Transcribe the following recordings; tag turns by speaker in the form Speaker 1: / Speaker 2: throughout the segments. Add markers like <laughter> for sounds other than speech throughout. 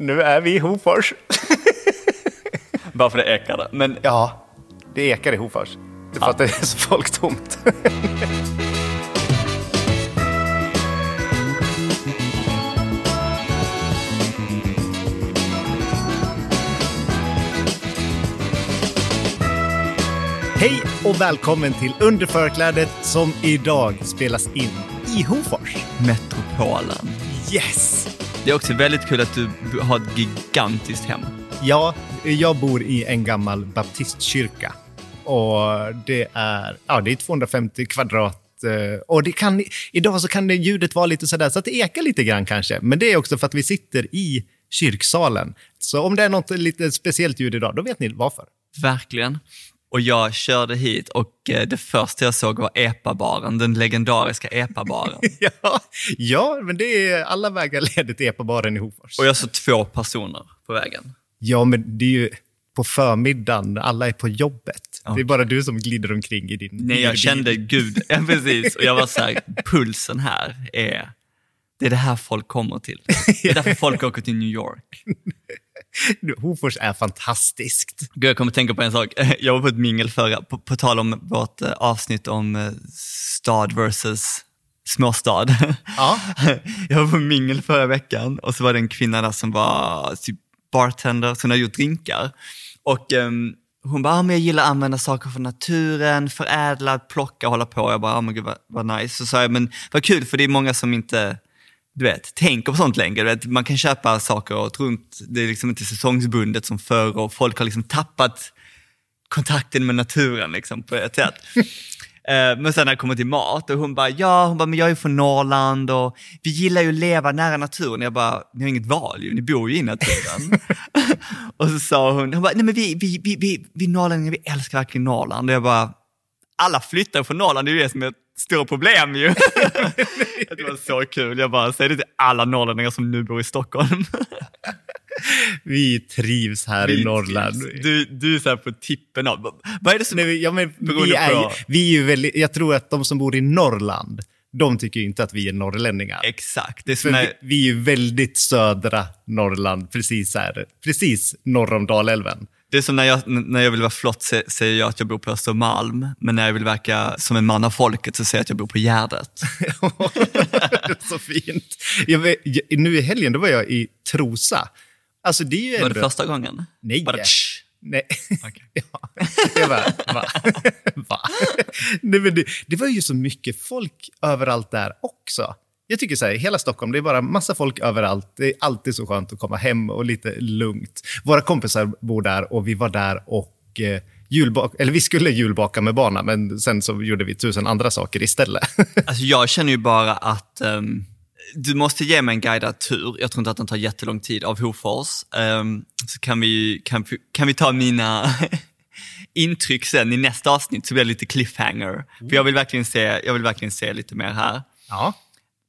Speaker 1: Nu är vi i Hofors. <laughs>
Speaker 2: Bara för det ekade. Men
Speaker 1: Ja, det ekar i Hofors. Det är för att det är så folktomt. <laughs> Hej och välkommen till Underförklädet som idag spelas in i Hofors.
Speaker 2: Metropolen.
Speaker 1: Yes!
Speaker 2: Det är också väldigt kul att du har ett gigantiskt hem.
Speaker 1: Ja, jag bor i en gammal baptistkyrka. Och det är, ja, det är 250 kvadrat. eh, Och det kan, idag så kan det ljudet vara lite sådär, så att det ekar lite grann kanske. Men det är också för att vi sitter i kyrksalen. Så om det är något lite speciellt ljud idag, då vet ni varför.
Speaker 2: Verkligen. Och jag körde hit och eh, det första jag såg var epabaren, den legendariska epabaren. <laughs>
Speaker 1: ja, ja, men det är alla vägar leder till epabaren i Hofors.
Speaker 2: och jag såg två personer på vägen.
Speaker 1: Ja, men det är ju på förmiddagen, alla är på jobbet. Det är bara du som glider omkring i din
Speaker 2: Nej, jag
Speaker 1: bil.
Speaker 2: kände gud, ja, <laughs> precis. Och jag var så här, pulsen här är, det är det här folk kommer till. Det är därför <laughs> folk åker till New York.
Speaker 1: Hofors är fantastiskt.
Speaker 2: Gud, jag kommer att tänka på en sak. <laughs> Jag var på ett mingel förra, på, på tal om vårt eh, avsnitt om eh, stad versus småstad.
Speaker 1: Ja. <laughs>
Speaker 2: Jag var på mingel förra veckan och så var det en kvinna där som var typ bartender, som hade gjort drinkar. Och ehm, hon bara, ah, men jag gillar att använda saker från naturen, förädla, plocka hålla på. Jag bara, ah, men gud vad, vad nice. Så sa jag, men vad kul för det är många som inte du vet, tänker på sånt längre. Vet, man kan köpa saker åt runt, det är liksom inte säsongsbundet som förr och folk har liksom tappat kontakten med naturen liksom, på ett sätt. <laughs> Eh, Men sen när det kommer till mat och hon bara, ja, hon bara, men jag är från Norrland och vi gillar ju att leva nära naturen. Jag bara, ni har inget val ju, ni bor ju i naturen. <laughs> och så sa hon, hon bara, nej men vi, vi, vi, vi, vi norrlänningar, vi älskar verkligen Norrland. Och jag bara, alla flyttar från Norrland, det är ju det som är stort problem ju. <laughs> det var så kul, jag bara, säg det till alla norrlänningar som nu bor i Stockholm. <laughs>
Speaker 1: Vi trivs här i Norrland.
Speaker 2: Du, du är så här på tippen av, vad är det som...
Speaker 1: Nej, vi- ja, men vi, är,
Speaker 2: på-
Speaker 1: vi är väldigt, jag tror att de som bor i Norrland, de tycker inte att vi är norrlänningar.
Speaker 2: Exakt, det är när,
Speaker 1: vi, vi är ju väldigt södra Norrland, precis här, precis norr om Dalälven.
Speaker 2: Det är som när jag, när jag vill vara flott sä- säger jag att jag bor på Östermalm, men när jag vill verka som en man av folket så säger jag att jag bor på Gärdet. <laughs>
Speaker 1: så fint. Jag, jag, nu i helgen, då var jag i Trosa. Alltså det är ju
Speaker 2: Var
Speaker 1: ändå...
Speaker 2: det första gången?
Speaker 1: Nej.
Speaker 2: Bara.
Speaker 1: Nej.
Speaker 2: Okej. <laughs>
Speaker 1: ja. Jag bara, va? <laughs> va? Nej, men det, det var ju så mycket folk överallt där också. Jag tycker så här, hela Stockholm, det är bara massa folk överallt. Det är alltid så skönt att komma hem och lite lugnt. Våra kompisar bor där och vi var där och eh, julbak, eller vi skulle julbaka med barnen, men sen så gjorde vi tusen andra saker istället. <laughs>
Speaker 2: Alltså jag känner ju bara att ehm, du måste ge mig en guidad tur. Jag tror inte att den tar jättelång tid av Hofors. Ehm, så kan vi, kan, kan vi ta mina <laughs> intryck sen i nästa avsnitt så blir det lite cliffhanger. För jag vill, verkligen se, jag vill verkligen se lite mer här.
Speaker 1: ja.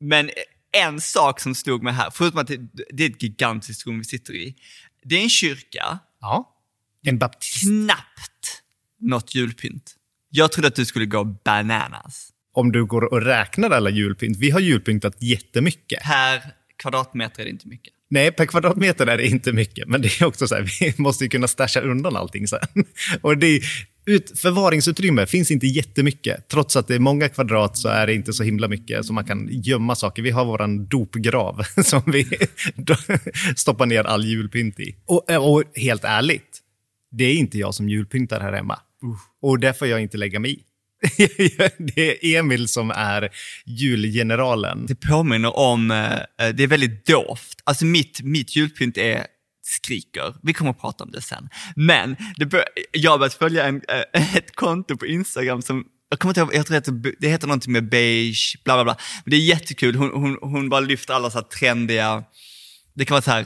Speaker 2: Men en sak som slog mig här, förutom att det, det är ett gigantiskt rum vi sitter i. Det är en kyrka,
Speaker 1: ja. En baptist.
Speaker 2: knappt något julpynt. Jag trodde att du skulle gå bananas.
Speaker 1: Om du går och räknar alla julpynt. Vi har julpyntat jättemycket.
Speaker 2: Per kvadratmeter är det inte mycket.
Speaker 1: Nej, per kvadratmeter är det inte mycket, men det är också så här, <laughs> vi måste ju kunna stasha undan allting sen. <laughs> Och det är, ut, förvaringsutrymme finns inte jättemycket. Trots att det är många kvadrat så är det inte så himla mycket som man kan gömma saker. Vi har vår dopgrav <laughs> som vi stoppar ner all julpynt i. Och, och helt ärligt, det är inte jag som julpyntar här hemma. Och det får jag inte lägga mig i. <laughs> det är Emil som är julgeneralen.
Speaker 2: Det påminner om, eh, eh, det är väldigt dovt. Alltså mitt, mitt julpynt är skriker. Vi kommer att prata om det sen. Men det bör, jag har börjat följa en, eh, <laughs> ett konto på Instagram som jag kommer inte ihåg, jag tror att det, heter någonting med beige, bla bla bla. Men det är jättekul, hon, hon, hon bara lyfter alla så här trendiga, det kan vara så här,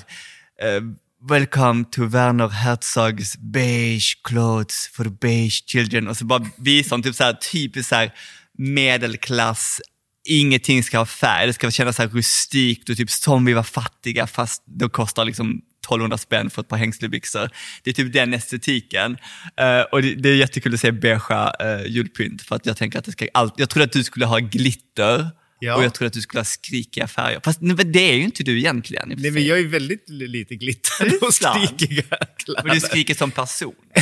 Speaker 2: eh, Welcome to Werner Herzogs beige clothes for beige children. Och så bara visar hon typ så här, typiskt så här medelklass, ingenting ska ha färg, det ska kännas så här rustikt och typ som vi var fattiga fast det kostar liksom 1200 spänn för ett par hängslebyxor. Det är typ den estetiken. Uh, och det, det, är jättekul att se beigea uh, eh, julpynt för att jag tänker att det ska allt, jag trodde att du skulle ha glitter Ja. Och jag trodde att du skulle ha skrikiga färger. Fast det är ju inte du egentligen.
Speaker 1: Nej, men jag är väldigt lite glitter och skrikiga kläder.
Speaker 2: Men du skriker som person. <laughs>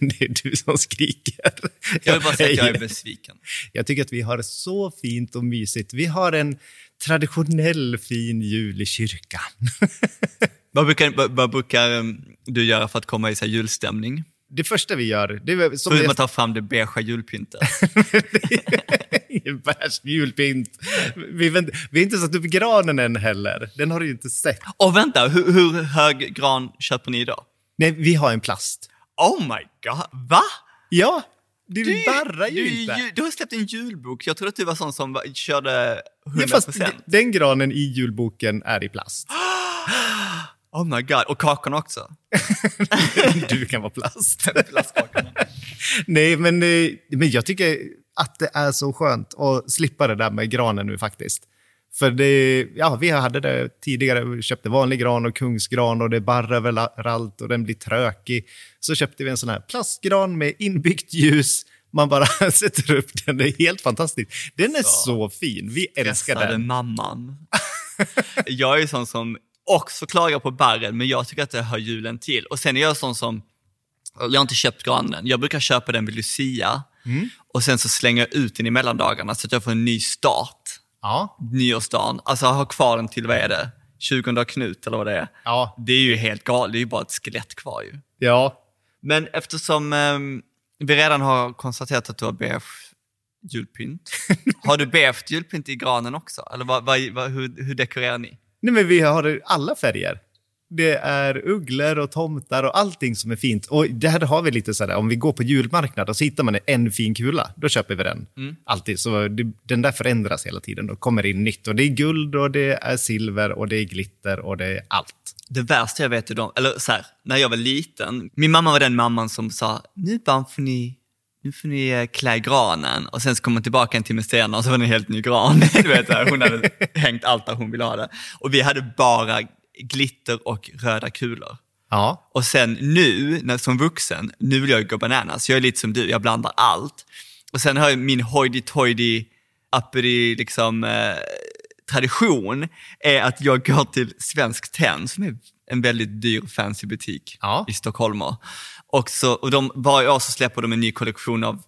Speaker 1: det är du som skriker.
Speaker 2: Jag vill bara säga att jag är <laughs> besviken.
Speaker 1: Jag tycker att vi har det så fint och mysigt. Vi har en traditionell fin jul i kyrkan. <laughs>
Speaker 2: vad, brukar, vad, vad brukar um, du göra för att komma i så julstämning?
Speaker 1: Det första vi gör... Det är
Speaker 2: som Hur man tar fram det beigea julpyntet. <laughs>
Speaker 1: Värst julpynt. Vi, vi har inte satt upp granen än heller. Den har du ju inte sett.
Speaker 2: Och vänta, hur, hur hög gran köper ni idag?
Speaker 1: Nej, vi har en plast.
Speaker 2: Oh my god, va?
Speaker 1: Ja, du, du barrar ju
Speaker 2: du,
Speaker 1: inte.
Speaker 2: Du, du har släppt en julbok. Jag trodde att du var sån som körde 100%.
Speaker 1: Ja, fast den granen i julboken är i plast. <gasps> <gasps>
Speaker 2: Oh my god, och kakorna också? <laughs>
Speaker 1: du kan vara plast. <laughs> Nej, men, eh, men jag tycker att det är så skönt att slippa det där med granen nu faktiskt. För det, ja, vi hade det tidigare, vi köpte vanlig gran och kungsgran och det barrar överallt och den blir trökig. Så köpte vi en sån här plastgran med inbyggt ljus. Man bara <laughs> sätter upp den, det är helt fantastiskt. Den är så, så fin, vi älskar den.
Speaker 2: mamman. jag är sån som också klagar på barren, men jag tycker att det hör julen till. Och sen är jag sån som, jag har inte köpt granen, jag brukar köpa den vid Lucia mm. och sen så slänger jag ut den i mellandagarna så att jag får en ny start.
Speaker 1: Ja.
Speaker 2: Nyårsdagen, alltså ha kvar den till, vad är det, 20 Knut eller vad det är.
Speaker 1: Ja.
Speaker 2: Det är ju helt galet, det är ju bara ett skelett kvar ju.
Speaker 1: Ja.
Speaker 2: Men eftersom um, vi redan har konstaterat att du har beige julpynt, <laughs> har du beige julpynt i granen också? Eller vad, vad, hur, hur dekorerar ni?
Speaker 1: Nej, men vi har alla färger. Det är ugglor och tomtar och allting som är fint. Och det här har vi lite så här, om vi går på julmarknad och så hittar man en fin kula, då köper vi den. Mm. Alltid. Så det, den där förändras hela tiden. Då kommer in nytt. Och det är guld och det är silver och det är glitter och det är allt.
Speaker 2: Det värsta jag vet är de, eller så här, när jag var liten, min mamma var den mamman som sa, nu barn får ni nu får ni eh, klä granen och sen så kom hon tillbaka en timme senare och så var det en helt ny gran. <laughs> Du vet, hon hade <laughs> hängt allt där hon ville ha det. Och vi hade bara glitter och röda kulor.
Speaker 1: Ja.
Speaker 2: Och sen nu, när, som vuxen, nu vill jag gå bananas. Jag är lite som du, jag blandar allt. Och sen har jag min hoity-toity, uppity liksom, eh, tradition, är att jag går till Svensk Tenn, som är en väldigt dyr fancy butik
Speaker 1: ja.
Speaker 2: i Stockholm. Och, så, och de, varje år så släpper de en ny kollektion av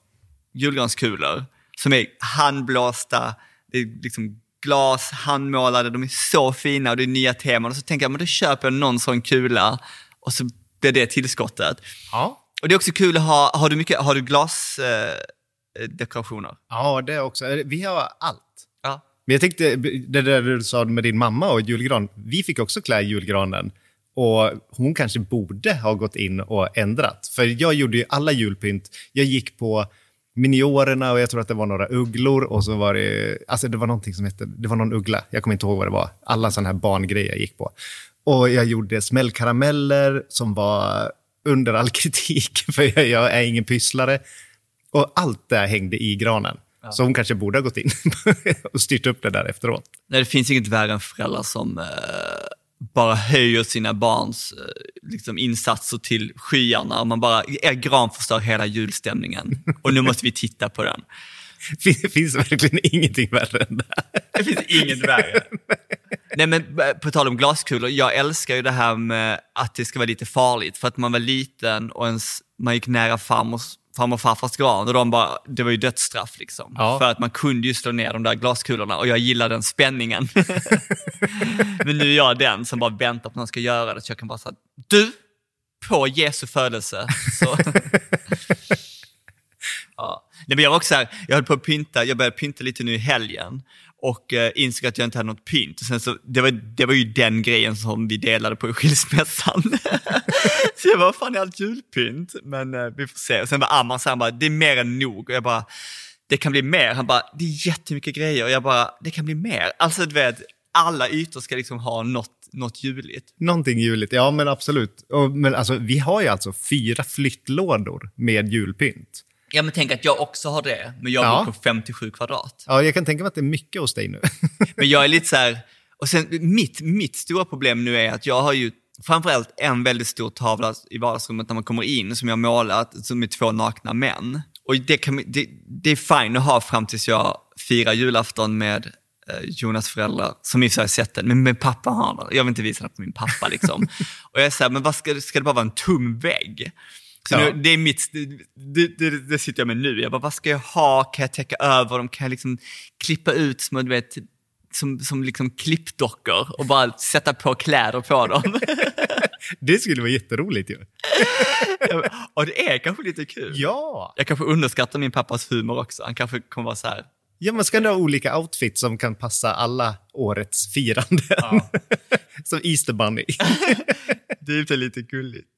Speaker 2: julgranskulor som är handblåsta, det är liksom glas, handmålade, de är så fina och det är nya teman. Och så tänker jag, men då köper jag någon sån kula och så blir det tillskottet.
Speaker 1: Ja.
Speaker 2: Och det är också kul att ha, har du, mycket, har du glasdekorationer? Eh,
Speaker 1: ja, det också. Vi har allt.
Speaker 2: Ja.
Speaker 1: Men jag tänkte, det där du sa med din mamma och julgran, vi fick också klä julgranen. Och hon kanske borde ha gått in och ändrat. För jag gjorde ju alla julpynt. Jag gick på miniorerna och jag tror att det var några ugglor och så var det, alltså det var någonting som hette, det var någon uggla, jag kommer inte ihåg vad det var. Alla sådana här barngrejer jag gick på. Och jag gjorde smällkarameller som var under all <laughs> kritik, för jag, jag är ingen pysslare. Och allt det hängde i granen. Ja. Så hon kanske borde ha gått in <laughs> och styrt upp det där efteråt.
Speaker 2: Nej, det finns inget värre än föräldrar som eh bara höjer sina barns eh, liksom, insatser till skyarna. Man bara, er gran förstör hela julstämningen och nu måste vi titta på den.
Speaker 1: Det finns verkligen ingenting värre än det
Speaker 2: Det finns inget värre. Nej men eh, på tal om glaskulor, jag älskar ju det här med att det ska vara lite farligt. För att man var liten och ens, man gick nära farmors, farmor och farfars gran och de bara, det var ju dödsstraff liksom.
Speaker 1: Ja.
Speaker 2: För att man kunde ju slå ner de där glaskulorna och jag gillar den spänningen. <laughs> men nu är jag den som bara väntar på att någon ska göra det så jag kan bara säga, du, på Jesu födelse. Så. <laughs> ja. Nej, men jag var också så här, jag höll på att pynta, jag började pynta lite nu i helgen och eh, insåg att jag inte hade något pynt. Och sen så, det, var, det var ju den grejen som vi delade på i skilsmässan. <laughs> så jag bara, vad fan är allt julpynt? Men eh, vi får se. Och sen var Amman så han bara, det är mer än nog. Och jag bara, det kan bli mer. Han bara, det är jättemycket grejer. Och jag bara, det kan bli mer. Alltså du vet, alla ytor ska liksom ha något, något juligt.
Speaker 1: Någonting juligt, ja men absolut. Och, men alltså, vi har ju alltså fyra flyttlådor med julpynt.
Speaker 2: Ja men tänk att jag också har det, men jag
Speaker 1: Ja.
Speaker 2: bor på 57 kvadrat.
Speaker 1: Ja, jag kan tänka mig att det är mycket hos dig nu.
Speaker 2: Men jag är lite så här, och sen mitt, mitt stora problem nu är att jag har ju framförallt en väldigt stor tavla i vardagsrummet när man kommer in som jag målat, som är två nakna män. Och det, kan, det, det är fine att ha fram tills jag firar julafton med eh, Jonas föräldrar, som i och för sig har sett den, men min pappa har den. Jag vill inte visa den på min pappa liksom. <laughs> och jag säger, men vad ska, ska det bara vara en tom vägg? Så
Speaker 1: Ja.
Speaker 2: nu, det är mitt, det, det, det, det sitter jag med nu. Jag bara, vad ska jag ha? Kan jag täcka över dem? Kan jag liksom klippa ut små, du vet, som, som liksom klippdockor och bara sätta på kläder på dem? <laughs>
Speaker 1: det skulle vara jätteroligt ju. <laughs>
Speaker 2: och det är kanske lite kul.
Speaker 1: Ja!
Speaker 2: Jag kanske underskattar min pappas humor också. Han kanske kommer vara så här.
Speaker 1: Ja, man ska ha olika outfits som kan passa alla årets firanden. <laughs> som Easter Bunny.
Speaker 2: Det är lite gulligt.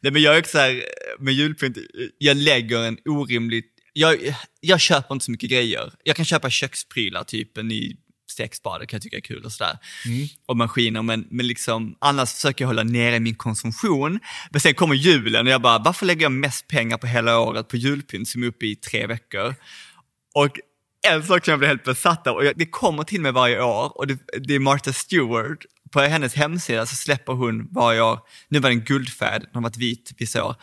Speaker 2: Nej men jag är också så här, med julpynt, jag lägger en orimligt, jag, jag köper inte så mycket grejer. Jag kan köpa köksprylar, typ en ny stekspade kan jag tycka är kul och sådär. Och maskiner, men, men liksom, annars försöker jag hålla nere min konsumtion. Men sen kommer julen och jag bara, varför lägger jag mest pengar på hela året på julpynt som är uppe i tre veckor? Och en sak som jag blir helt besatt av, och jag, det kommer till mig varje år, och det, det är Martha Stewart. På hennes hemsida så släpper hon varje år, nu var den guldfärg, den har varit vit vissa år.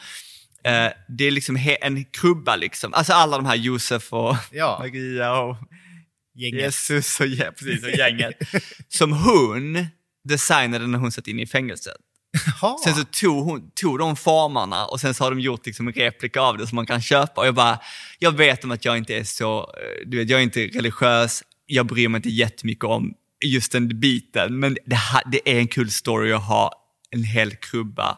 Speaker 2: Eh, det är liksom he, en krubba liksom, alltså alla de här Josef och
Speaker 1: Ja.
Speaker 2: Maria och
Speaker 1: Gänget.
Speaker 2: Jesus och, ja, precis, och <laughs> gänget. som hon designade när hon satt in i fängelset.
Speaker 1: Jaha.
Speaker 2: Sen så tog, hon, tog de formarna och sen så har de gjort liksom en replika av det som man kan köpa. Och jag bara, jag vet om att jag inte är så, eh, du vet, jag är inte religiös, jag bryr mig inte jättemycket om just den biten, men det, ha- det är en kul story att ha en hel krubba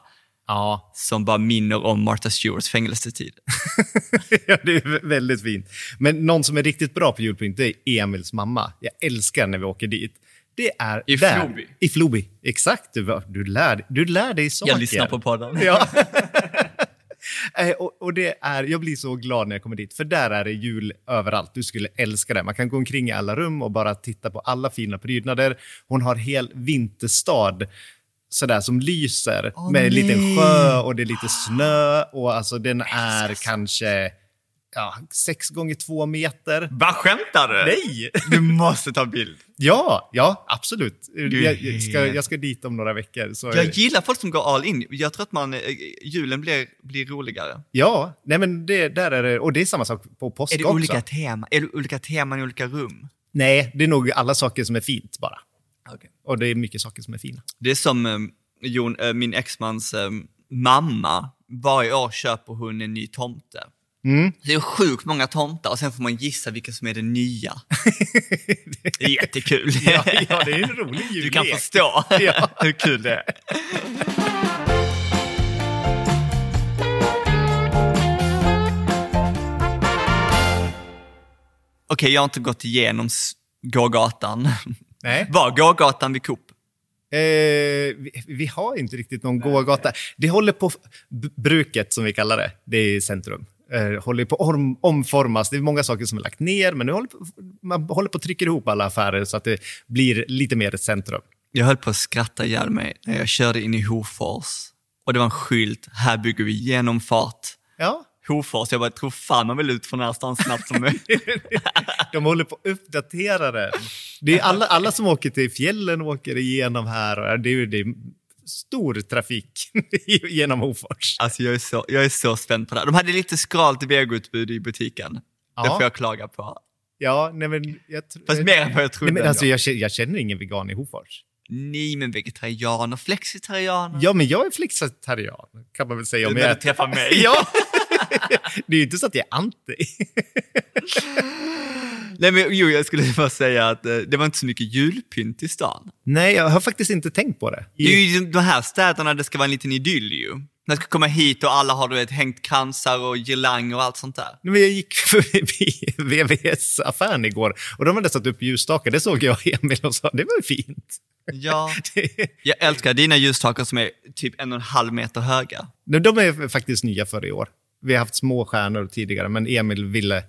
Speaker 1: Ja.
Speaker 2: som bara minner om Martha Stewarts fängelsetid. <laughs>
Speaker 1: ja, det är väldigt fint. Men någon som är riktigt bra på julpynt, det är Emils mamma. Jag älskar när vi åker dit. Det är
Speaker 2: I
Speaker 1: där.
Speaker 2: Floby.
Speaker 1: I Floby. Exakt. Du, du, lär, du lär dig saker.
Speaker 2: Jag lyssnar på podden.
Speaker 1: Ja. <laughs> Eh, och, och det är, jag blir så glad när jag kommer dit, för där är det jul överallt. Du skulle älska det. Man kan gå omkring i alla rum och bara titta på alla fina prydnader. Hon har hel vinterstad sådär som lyser
Speaker 2: Åh,
Speaker 1: med en liten sjö och det är lite snö <gasps> och alltså den är kanske ja, sex gånger två meter.
Speaker 2: Vad skämtar du?
Speaker 1: Nej! <laughs>
Speaker 2: Du måste ta bild.
Speaker 1: Ja, ja, absolut. Jag, jag, ska, jag ska dit om några veckor. Så,
Speaker 2: Jag gillar folk som går all in. Jag tror att man, eh, julen blir, blir roligare.
Speaker 1: Ja, nej men det, där är det, och det är samma sak på påsk
Speaker 2: Är det
Speaker 1: också.
Speaker 2: olika teman? Är det olika teman i olika rum?
Speaker 1: Nej, det är nog alla saker som är fint bara.
Speaker 2: Okay.
Speaker 1: Och det är mycket saker som är fina.
Speaker 2: Det är som eh, Jon, eh, min exmans eh, mamma. Varje år köper hon en ny tomte.
Speaker 1: Mm.
Speaker 2: Det är sjukt många tomtar och sen får man gissa vilka som är det nya. <laughs> det är jättekul.
Speaker 1: Ja, ja, det är en rolig
Speaker 2: Du
Speaker 1: jullek.
Speaker 2: kan förstå <laughs>
Speaker 1: Ja. <laughs>
Speaker 2: hur kul det är. Okej, jag har inte gått igenom gågatan.
Speaker 1: Nej.
Speaker 2: Var gågatan vid Coop?
Speaker 1: Eh, vi, vi har inte riktigt någon gågata. Det håller på, bruket som vi kallar det, det är centrum. Eh, håller på om, omformas. Det är många saker som är lagt ner, men nu håller, på- man håller på att trycka ihop alla affärer så att det blir lite mer ett centrum.
Speaker 2: Jag höll på att skratta ihjäl mig när jag körde in i Hofors. Och det var en skylt, här bygger vi genomfart.
Speaker 1: Ja,
Speaker 2: Hofors, jag bara, tror fan man vill ut från den här stan snabbt som möjligt. <laughs>
Speaker 1: de håller på att uppdatera den. Det är alla, alla som åker till fjällen åker igenom här. Och det är, det är stor trafik <laughs> genom Hofors.
Speaker 2: Alltså jag är, så, jag är så spänd på det här. De hade lite skralt vegoutbud i butiken. Det
Speaker 1: Ja.
Speaker 2: får jag klaga på.
Speaker 1: Ja, nej men... Jag,
Speaker 2: Fast mer än vad jag trodde.
Speaker 1: nej, men alltså, jag, känner, jag känner ingen vegan i Hofors.
Speaker 2: Ni men vegetarianer, flexitarianer.
Speaker 1: Ja, men jag är flexitarian, kan man väl säga. Om
Speaker 2: När
Speaker 1: jag
Speaker 2: du träffar mig. <laughs>
Speaker 1: Ja! <laughs> det är ju inte så att jag är anti. <laughs>
Speaker 2: Nej men jo, jag skulle bara säga att eh, det var inte så mycket julpynt i stan.
Speaker 1: Nej, jag har faktiskt inte tänkt på det.
Speaker 2: Det är ju de här städerna det ska vara en liten idyll ju. Man ska komma hit och alla har du vet, hängt kransar och girlanger och allt sånt där.
Speaker 1: Men Jag gick förbi VVS-affären igår och de hade satt upp ljusstakar. Det såg jag och Emil och sa, det var fint.
Speaker 2: Ja, <laughs> jag älskar dina ljusstakar som är typ en och en halv meter höga.
Speaker 1: De är faktiskt nya för i år. Vi har haft små stjärnor tidigare, men Emil ville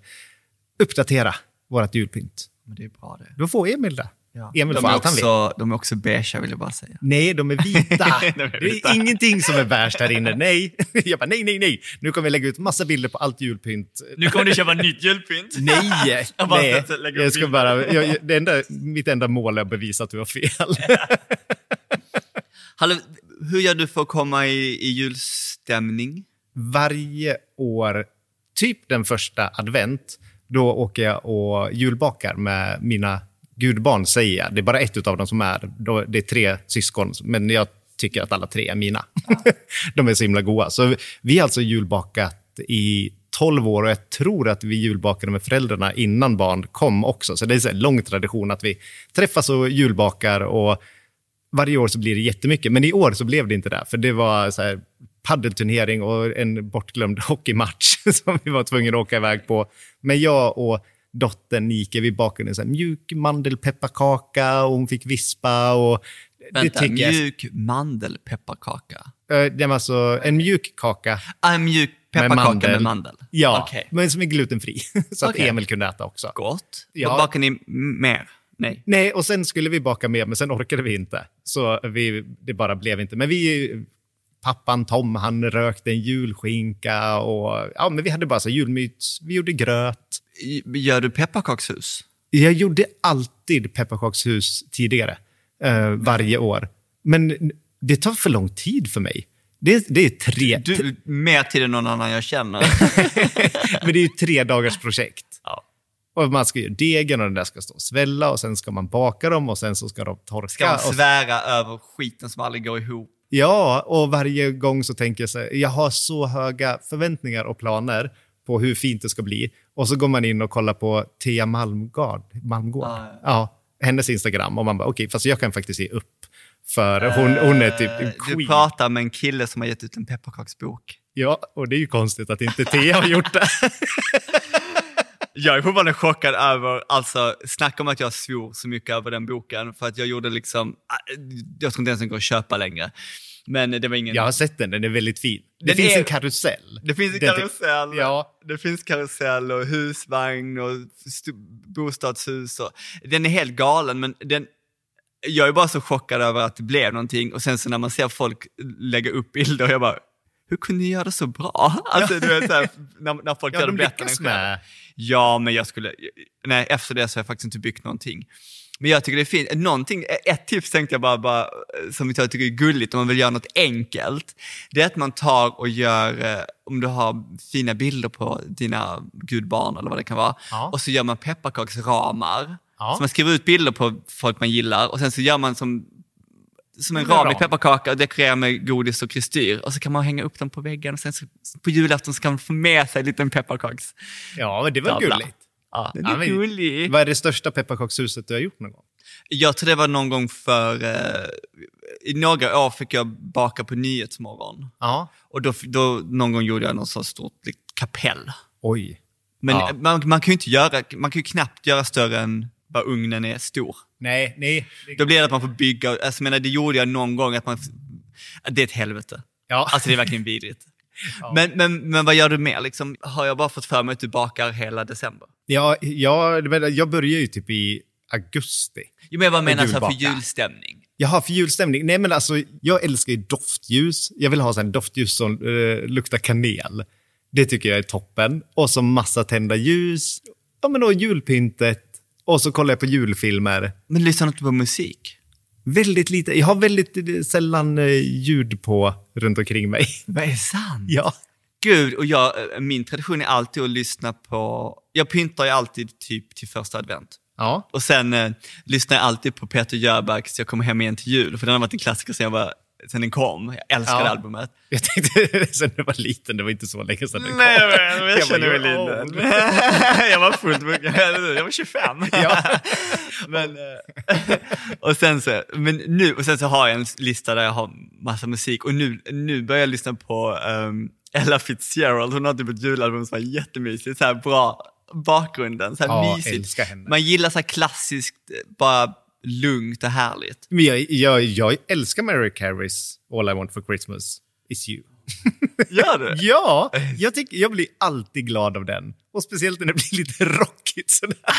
Speaker 1: uppdatera vårt julpynt.
Speaker 2: Men det är bra det.
Speaker 1: Då får Emil det. Emil
Speaker 2: De
Speaker 1: får
Speaker 2: är,
Speaker 1: allt han vill.
Speaker 2: också, de är också beigea vill jag bara säga.
Speaker 1: Nej, de är vita. <laughs>
Speaker 2: De är
Speaker 1: Det
Speaker 2: vita.
Speaker 1: är ingenting som är beige här inne. Nej. <laughs> Jag bara, nej, nej, nej. Nu kommer vi lägga ut massa bilder på allt julpynt.
Speaker 2: Nu kommer du köpa nytt julpynt. <laughs>
Speaker 1: Nej!
Speaker 2: Jag bara
Speaker 1: nej. Jag ska bara, jag- det enda, mitt enda mål är att bevisa att du har fel.
Speaker 2: Hallå, hur gör du för att komma i, i julstämning?
Speaker 1: Varje år, typ den första advent, då åker jag och julbakar med mina gudbarn, säger jag. Det är bara ett av dem som är. Det är tre syskon, men jag tycker att alla tre är mina. <laughs> De är så himla goda. Så vi har alltså julbakat i 12 år och jag tror att vi julbakade med föräldrarna innan barn kom också. Så det är en lång tradition att vi träffas och julbakar och varje år så blir det jättemycket. Men i år så blev det inte det, för det var så här paddelturnering och en bortglömd hockeymatch <laughs> som vi var tvungna att åka iväg på. Men jag och dottern Nike, vi bakade en så här mjuk mandelpepparkaka och hon fick vispa. Och
Speaker 2: Vänta,
Speaker 1: det tycker jag-
Speaker 2: mjuk mandelpepparkaka.
Speaker 1: Eh, Det var alltså en mjuk kaka.
Speaker 2: Ah, en mjuk pepparkaka med mandel. Med mandel.
Speaker 1: Ja,
Speaker 2: Okej,
Speaker 1: men som är glutenfri. <laughs> Så att
Speaker 2: Okej.
Speaker 1: Emil kunde äta också.
Speaker 2: gott.
Speaker 1: Ja.
Speaker 2: Vad bakar ni mer? Nej.
Speaker 1: Nej, och sen skulle vi baka mer, men sen orkade vi inte. Så vi, det bara blev inte. Men vi, pappan Tom, han rökte en julskinka och ja, men vi hade bara så här julmyt. Vi gjorde gröt.
Speaker 2: Gör du pepparkakshus?
Speaker 1: Jag gjorde alltid pepparkakshus tidigare, eh, varje år. Men det tar för lång tid för mig. Det, det är tre,
Speaker 2: Du, mer tid än någon annan jag känner. <laughs>
Speaker 1: men det är ju tre dagars projekt.
Speaker 2: Ja.
Speaker 1: Och man ska göra degen och den där ska stå och svälla och sen ska man baka dem och sen så ska de torka.
Speaker 2: Ska man
Speaker 1: och
Speaker 2: svära över skiten som aldrig går ihop?
Speaker 1: Ja, och varje gång så tänker jag så här, jag har så höga förväntningar och planer på hur fint det ska bli. Och så går man in och kollar på Thea Malmgård, Malmgård.
Speaker 2: Ja,
Speaker 1: Ja, hennes Instagram. Och man bara, okej, fast jag kan faktiskt ge upp. För hon, hon är typ en
Speaker 2: Eh, Du
Speaker 1: queen.
Speaker 2: pratar med en kille som har gett ut en pepparkaksbok.
Speaker 1: Ja, och det är ju konstigt att inte Thea har gjort det. <laughs>
Speaker 2: Jag är fortfarande chockad över, alltså snacka om att jag svor så mycket över den boken för att jag gjorde liksom, äh, jag tror inte ens den går att köpa längre. Men det var ingen...
Speaker 1: Jag har sett den, den är väldigt fin. Det
Speaker 2: Den
Speaker 1: finns
Speaker 2: är-
Speaker 1: en karusell.
Speaker 2: Det finns en
Speaker 1: Den-
Speaker 2: karusell,
Speaker 1: Ja.
Speaker 2: det finns karusell och husvagn och st- bostadshus. Och, den är helt galen men den, jag är bara så chockad över att det blev någonting och sen så när man ser folk lägga upp bilder, jag bara, hur kunde ni göra det så bra? Alltså du vet, så här, när, när folk
Speaker 1: Ja,
Speaker 2: gör
Speaker 1: de
Speaker 2: det bättre än
Speaker 1: lyckas
Speaker 2: en själv.
Speaker 1: med.
Speaker 2: Ja, men jag skulle... Nej, efter det så har jag faktiskt inte byggt någonting. Men jag tycker det är fint. Någonting, ett tips tänkte jag bara, bara som jag tycker är gulligt om man vill göra något enkelt. Det är att man tar och gör, eh, om du har fina bilder på dina gudbarn eller vad det kan vara,
Speaker 1: Ja.
Speaker 2: och så gör man pepparkaksramar.
Speaker 1: Ja.
Speaker 2: Så man skriver ut bilder på folk man gillar och sen så gör man som, som en ram i pepparkaka och dekorerar med godis och kristyr. Och så kan man hänga upp dem på väggen och sen så, på julafton så kan man få med sig en liten pepparkaks...
Speaker 1: Ja, men det var gulligt.
Speaker 2: Ja, den
Speaker 1: Ja,
Speaker 2: är
Speaker 1: men-
Speaker 2: gullig.
Speaker 1: Vad är det största pepparkakshuset du har gjort någon gång?
Speaker 2: Jag tror det var någon gång för... Eh, I några år fick jag baka på Nyhetsmorgon.
Speaker 1: Ja.
Speaker 2: Och då, då någon gång gjorde jag något så stort kapell.
Speaker 1: Oj.
Speaker 2: Men
Speaker 1: Ja.
Speaker 2: man, man kan ju inte göra, man kan ju knappt göra större än vad ugnen är stor.
Speaker 1: Nej, nej.
Speaker 2: Då blir det att man får bygga, alltså jag menar, det gjorde jag någon gång att man, det är ett helvete.
Speaker 1: Ja.
Speaker 2: Alltså det är verkligen vidrigt. <laughs> Men, men, men vad gör du mer? Liksom, har jag bara fått för mig att du bakar hela december?
Speaker 1: Ja, ja, men jag börjar ju typ i augusti.
Speaker 2: Jo, men jag menar så här för julstämning.
Speaker 1: Jaha, för julstämning. Nej, men alltså, jag älskar ju doftljus. Jag vill ha sån doftljus som eh, luktar kanel. Det tycker jag är toppen. Och så massa tända ljus. Ja, men då julpyntet. Och så kollar jag på julfilmer.
Speaker 2: Men lyssnar du inte på musik?
Speaker 1: Väldigt lite. Jag har väldigt eh, sällan eh, ljud på runt omkring mig. <laughs>
Speaker 2: Vad är sant?
Speaker 1: Ja.
Speaker 2: Gud, och jag, eh, min tradition är alltid att lyssna på... Jag pyntar ju alltid typ till första advent.
Speaker 1: Ja.
Speaker 2: Och sen eh, lyssnar jag alltid på Peter Jöbacks Jag kommer hem igen till jul, för den har varit en klassiker sen, jag var, sen den kom. Jag älskar
Speaker 1: Ja.
Speaker 2: albumet. <laughs>
Speaker 1: Jag tänkte <laughs> sen jag var liten, det var inte så länge sedan den kom.
Speaker 2: Nej, jag, jag,
Speaker 1: Jag
Speaker 2: känner mig liten. <laughs> jag var fullt. Jag var 25.
Speaker 1: Ja.
Speaker 2: men, eh, och, sen så, men nu, och sen så har jag en lista där jag har massa musik och nu, nu börjar jag lyssna på um, Ella Fitzgerald. Hon har typ ett julalbum som är jättemysigt. Så här bra bakgrunden, så här
Speaker 1: Ja,
Speaker 2: mysigt. Man gillar så här klassiskt, bara lugnt och härligt.
Speaker 1: Men jag, jag, jag älskar Mary Careys All I want for Christmas is you. <laughs>
Speaker 2: Gör du?
Speaker 1: Ja, jag, tycker, jag blir alltid glad av den. Och speciellt när det blir lite rockigt sådär. <laughs>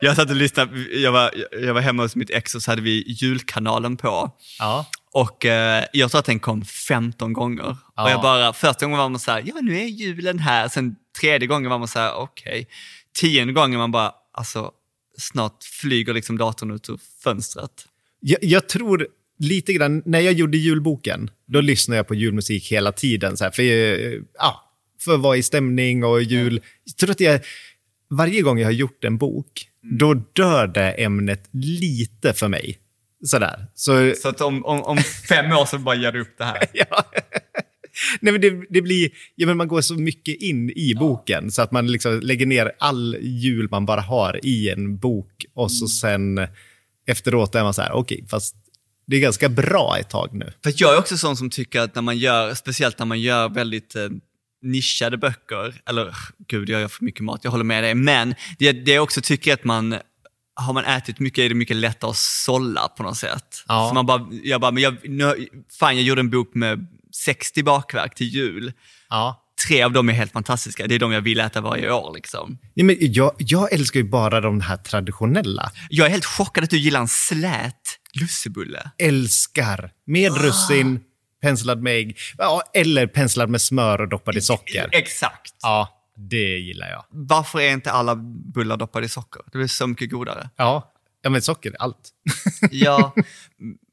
Speaker 2: Jag satt och lyssnade, jag var, jag var hemma hos mitt ex och så hade vi julkanalen på.
Speaker 1: Ja.
Speaker 2: Och eh, jag tror att den kom 15 gånger.
Speaker 1: Ja.
Speaker 2: Och jag bara, första gången var man så här, ja nu är julen här. Sen tredje gången var man så här, okej. Tionde gången man bara, alltså snart flyger liksom datorn ut ur fönstret.
Speaker 1: Jag, jag tror lite grann, när jag gjorde julboken, då lyssnade jag på julmusik hela tiden. Så här, för, ja, för att vara i stämning och jul. Jag tror att jag, varje gång jag har gjort en bok, då dör det ämnet lite för mig. Sådär. Så,
Speaker 2: Så att om, om, om fem år så bara ger du upp det här. <laughs>
Speaker 1: ja. <laughs> Nej, men det, det blir, ja, men man går så mycket in i boken så att man liksom lägger ner all jul man bara har i en bok och så sen efteråt är man så här, okej, fast det är ganska bra ett tag nu.
Speaker 2: För jag är också sån som tycker att när man gör, speciellt när man gör väldigt eh, nischade böcker, eller gud jag gör för mycket mat, jag håller med dig, men det, det jag också tycker att man, har man ätit mycket är det mycket lättare att sålla på något sätt.
Speaker 1: Ja.
Speaker 2: Så man bara, jag bara, men jag, nu, fan jag gjorde en bok med 60 bakverk till jul.
Speaker 1: Ja.
Speaker 2: Tre av dem är helt fantastiska, det är de jag vill äta varje år liksom.
Speaker 1: Ja, men jag, jag älskar ju bara de här traditionella.
Speaker 2: Jag är helt chockad att du gillar en slät lussebulle.
Speaker 1: Älskar. Med russin, penslad med ägg, eller penslad med smör och doppad i socker.
Speaker 2: Exakt.
Speaker 1: Ja, det gillar jag.
Speaker 2: Varför är inte alla bullar doppade i socker? Det blir så mycket godare.
Speaker 1: Ja, ja men socker, allt.
Speaker 2: Ja, <laughs>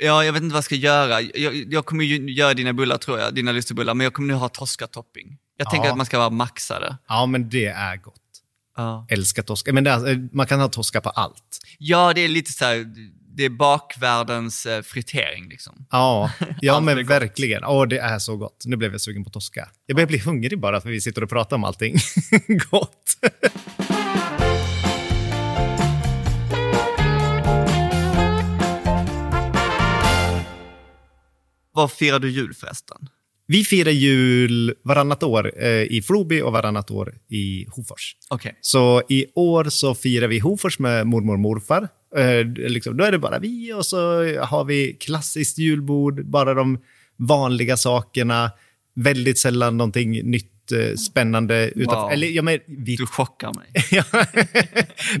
Speaker 2: ja, jag vet inte vad jag ska göra. Jag, jag kommer ju göra dina bullar tror jag, dina lussebullar, men jag kommer nu ha toskatopping. Jag tänker
Speaker 1: Ja.
Speaker 2: att man ska vara maxade.
Speaker 1: Ja, men det är gott.
Speaker 2: Ja.
Speaker 1: Älskar toska. Men är, man kan ha toska på allt.
Speaker 2: ja, det är lite så här, det är bakvärldens eh, fritering liksom.
Speaker 1: Ja, <laughs> ja men verkligen. Åh, det är så gott. Nu blev jag sugen på toska. Jag börjar bli hungrig bara för vi sitter och pratar om allting <laughs> gott.
Speaker 2: Var firar du jul förresten?
Speaker 1: Vi firar jul varannat år eh, i Floby och varannat år i Hofors.
Speaker 2: Okej.
Speaker 1: Så i år så firar vi Hofors med mormor och morfar. Eh, liksom, då är det bara vi och så har vi klassiskt julbord, bara de vanliga sakerna. Väldigt sällan någonting nytt, eh, spännande. Utanför.
Speaker 2: Wow.
Speaker 1: Eller, ja, men, vi,
Speaker 2: Du chockar mig.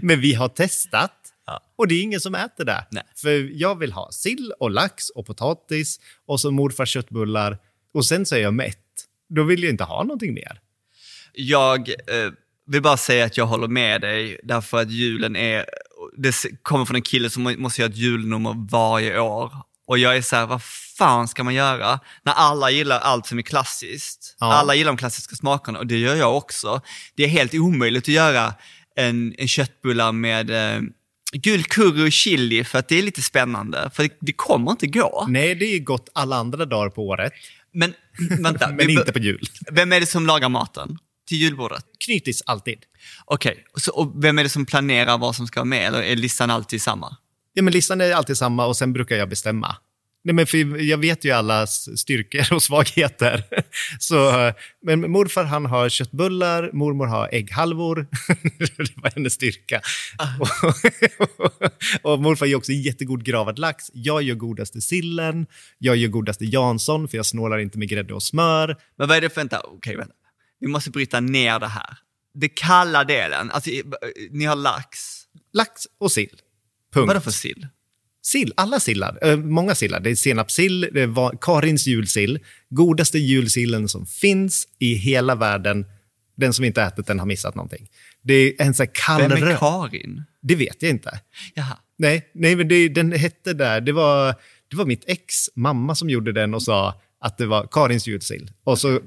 Speaker 2: <laughs>
Speaker 1: Men vi har testat
Speaker 2: Ja.
Speaker 1: och det är ingen som äter det.
Speaker 2: Nej.
Speaker 1: För jag vill ha sill och lax och potatis och så morfars köttbullar och sen så är jag mätt. Då vill jag inte ha någonting mer.
Speaker 2: Jag eh, vill bara säga att jag håller med dig, därför att julen är, det kommer från en kille som må- måste göra ett julnummer varje år. Och jag är så här, vad fan ska man göra? När alla gillar allt som är klassiskt.
Speaker 1: Ja.
Speaker 2: Alla gillar de klassiska smakerna och det gör jag också. Det är helt omöjligt att göra en, en köttbullar med eh, gul curry och chili för att det är lite spännande. För det, kommer inte gå.
Speaker 1: Nej, det är gott alla andra dagar på året,
Speaker 2: Men vänta, <laughs>
Speaker 1: men inte på jul.
Speaker 2: vem är det som lagar maten till julbordet?
Speaker 1: Knytis alltid.
Speaker 2: Okej, så, och vem är det som planerar vad som ska vara med? Eller är listan alltid samma?
Speaker 1: Ja, men listan är alltid samma och sen brukar jag bestämma. Nej, men för jag vet ju allas styrkor och <laughs> svagheter. Så, men morfar han har köttbullar, mormor har ägghalvor. <laughs> det var hennes styrka. Och, <laughs> och morfar gör också jättegod gravad lax. Jag gör godaste sillen. Jag gör godaste Jansson, för jag snålar inte med grädde och smör.
Speaker 2: Men vad är det för, vänta, okej vänta. Vi måste bryta ner det här. Det kalla delen, alltså ni har lax.
Speaker 1: Lax och sill. Punkt.
Speaker 2: Vad är det för sill?
Speaker 1: Sill, alla sillar. Eh, många sillar. Det är senapssill, det var Karins julsill. Godaste julsillen som finns i hela världen. Den som inte ätit den har missat någonting. Det är en sån här
Speaker 2: Vem är. Karin?
Speaker 1: Det vet jag inte.
Speaker 2: Jaha.
Speaker 1: Nej, nej men det, den hette där. Det var, det var mitt ex mamma som gjorde den och sa att det var Karins julsill. Och så,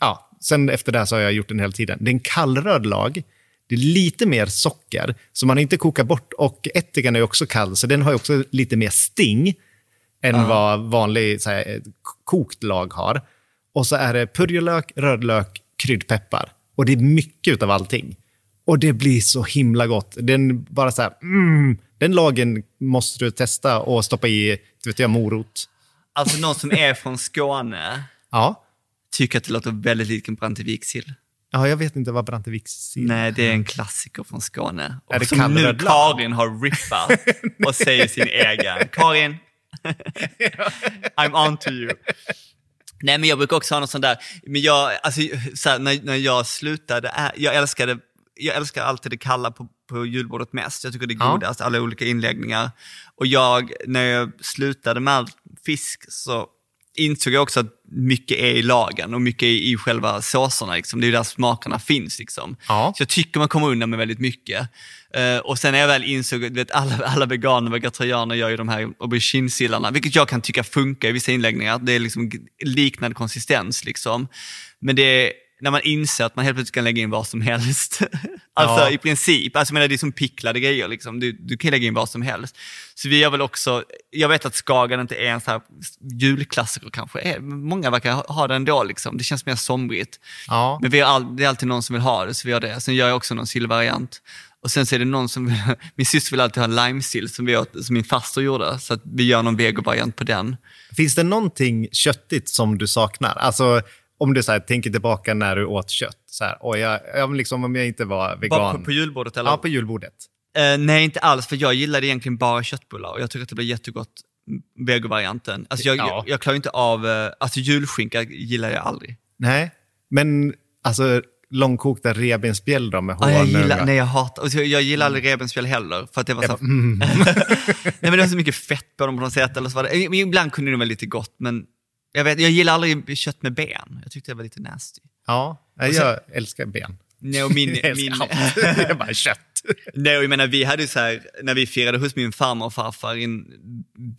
Speaker 1: ja, sen efter det här så har jag gjort den hela tiden. Det är en kallröd lag. Det är lite mer socker, så man inte kokar bort. Och ättikan är också kall, så den har också lite mer sting än vad vanlig så här, kokt lag har. Och så är det purjolök, rödlök, kryddpeppar. Och det är mycket av allting. Och det blir så himla gott. Den bara så här, mm, den lagen måste du testa och stoppa i, vet jag, morot.
Speaker 2: Alltså någon som är från Skåne <laughs>
Speaker 1: Ja.
Speaker 2: tycker att det låter väldigt likt en Brantevikssill.
Speaker 1: Ja, jag vet inte vad Branteviks
Speaker 2: Nej, det är en klassiker från Skåne. Och
Speaker 1: Är det
Speaker 2: som nu? Karin har rippat <laughs> och säger sin egen. Karin, I'm on to you. Nej, men jag brukar också ha något sånt där, men jag, alltså, så här, när, när jag slutade, jag älskade, jag älskar alltid det kalla på, på julbordet mest. Jag tycker det är
Speaker 1: Ja.
Speaker 2: godast, alla olika inläggningar. Och jag, när jag slutade med all fisk så insåg jag också att mycket är i lagen och mycket är i själva såserna. Liksom. Det är där smakerna finns. Liksom.
Speaker 1: Ja.
Speaker 2: Så jag tycker man kommer undan med väldigt mycket. Eh, och sen när jag väl insåg, du vet, alla, alla veganer och vegetarianer gör ju de här auberginesillarna, vilket jag kan tycka funkar i vissa inläggningar. Det är liksom liknande konsistens. Liksom. Men det när man inser att man helt plötsligt kan lägga in vad som helst. <laughs> alltså
Speaker 1: Ja.
Speaker 2: i princip, alltså, menar, det är som picklade grejer. Liksom. Du, du kan lägga in vad som helst. Så vi gör väl också, jag vet att Skagen inte är en så här julklassiker kanske. Eh, Många verkar ha- ha den ändå, liksom. det känns mer somrigt.
Speaker 1: Ja.
Speaker 2: Men vi har all, det är alltid någon som vill ha det, så vi har det. Sen gör jag också någon sillvariant. Och sen så är det någon som, <laughs> min syster vill alltid ha limesill som, vi åt, som min faster gjorde, så att vi gör någon vegovariant på den.
Speaker 1: Finns det någonting köttigt som du saknar? Alltså, om du så här, tänker tillbaka när du åt kött. Så här, oj, jag, jag, liksom, om jag inte var vegan.
Speaker 2: Bara på, på julbordet eller?
Speaker 1: ja, på julbordet.
Speaker 2: Eh, nej, inte alls, för jag gillade egentligen bara köttbullar och jag tycker att det blir jättegott, vegovarianten. Alltså jag,
Speaker 1: Ja.
Speaker 2: jag, jag klarar inte av, eh, alltså julskinka gillar jag aldrig.
Speaker 1: Nej, men alltså långkokta revbensspjäll då med
Speaker 2: jag
Speaker 1: honung.
Speaker 2: gillar,
Speaker 1: och-
Speaker 2: nej, jag hatar, och så- jag gillar aldrig revbensspjäll heller. För att det var så,
Speaker 1: mm. <laughs>
Speaker 2: nej, men det var så mycket fett på dem på något sätt. Eller så var det, ibland kunde det vara lite gott, men jag, vet, jag gillar aldrig kött med ben. Jag tyckte det var lite nasty.
Speaker 1: Ja, jag älskar ben.
Speaker 2: Nej, och min, <laughs>
Speaker 1: Jag
Speaker 2: min,
Speaker 1: allt. <laughs> Det är bara kött.
Speaker 2: nej, jag menar, vi hade så här, när vi firade hos min farmor och farfar, in,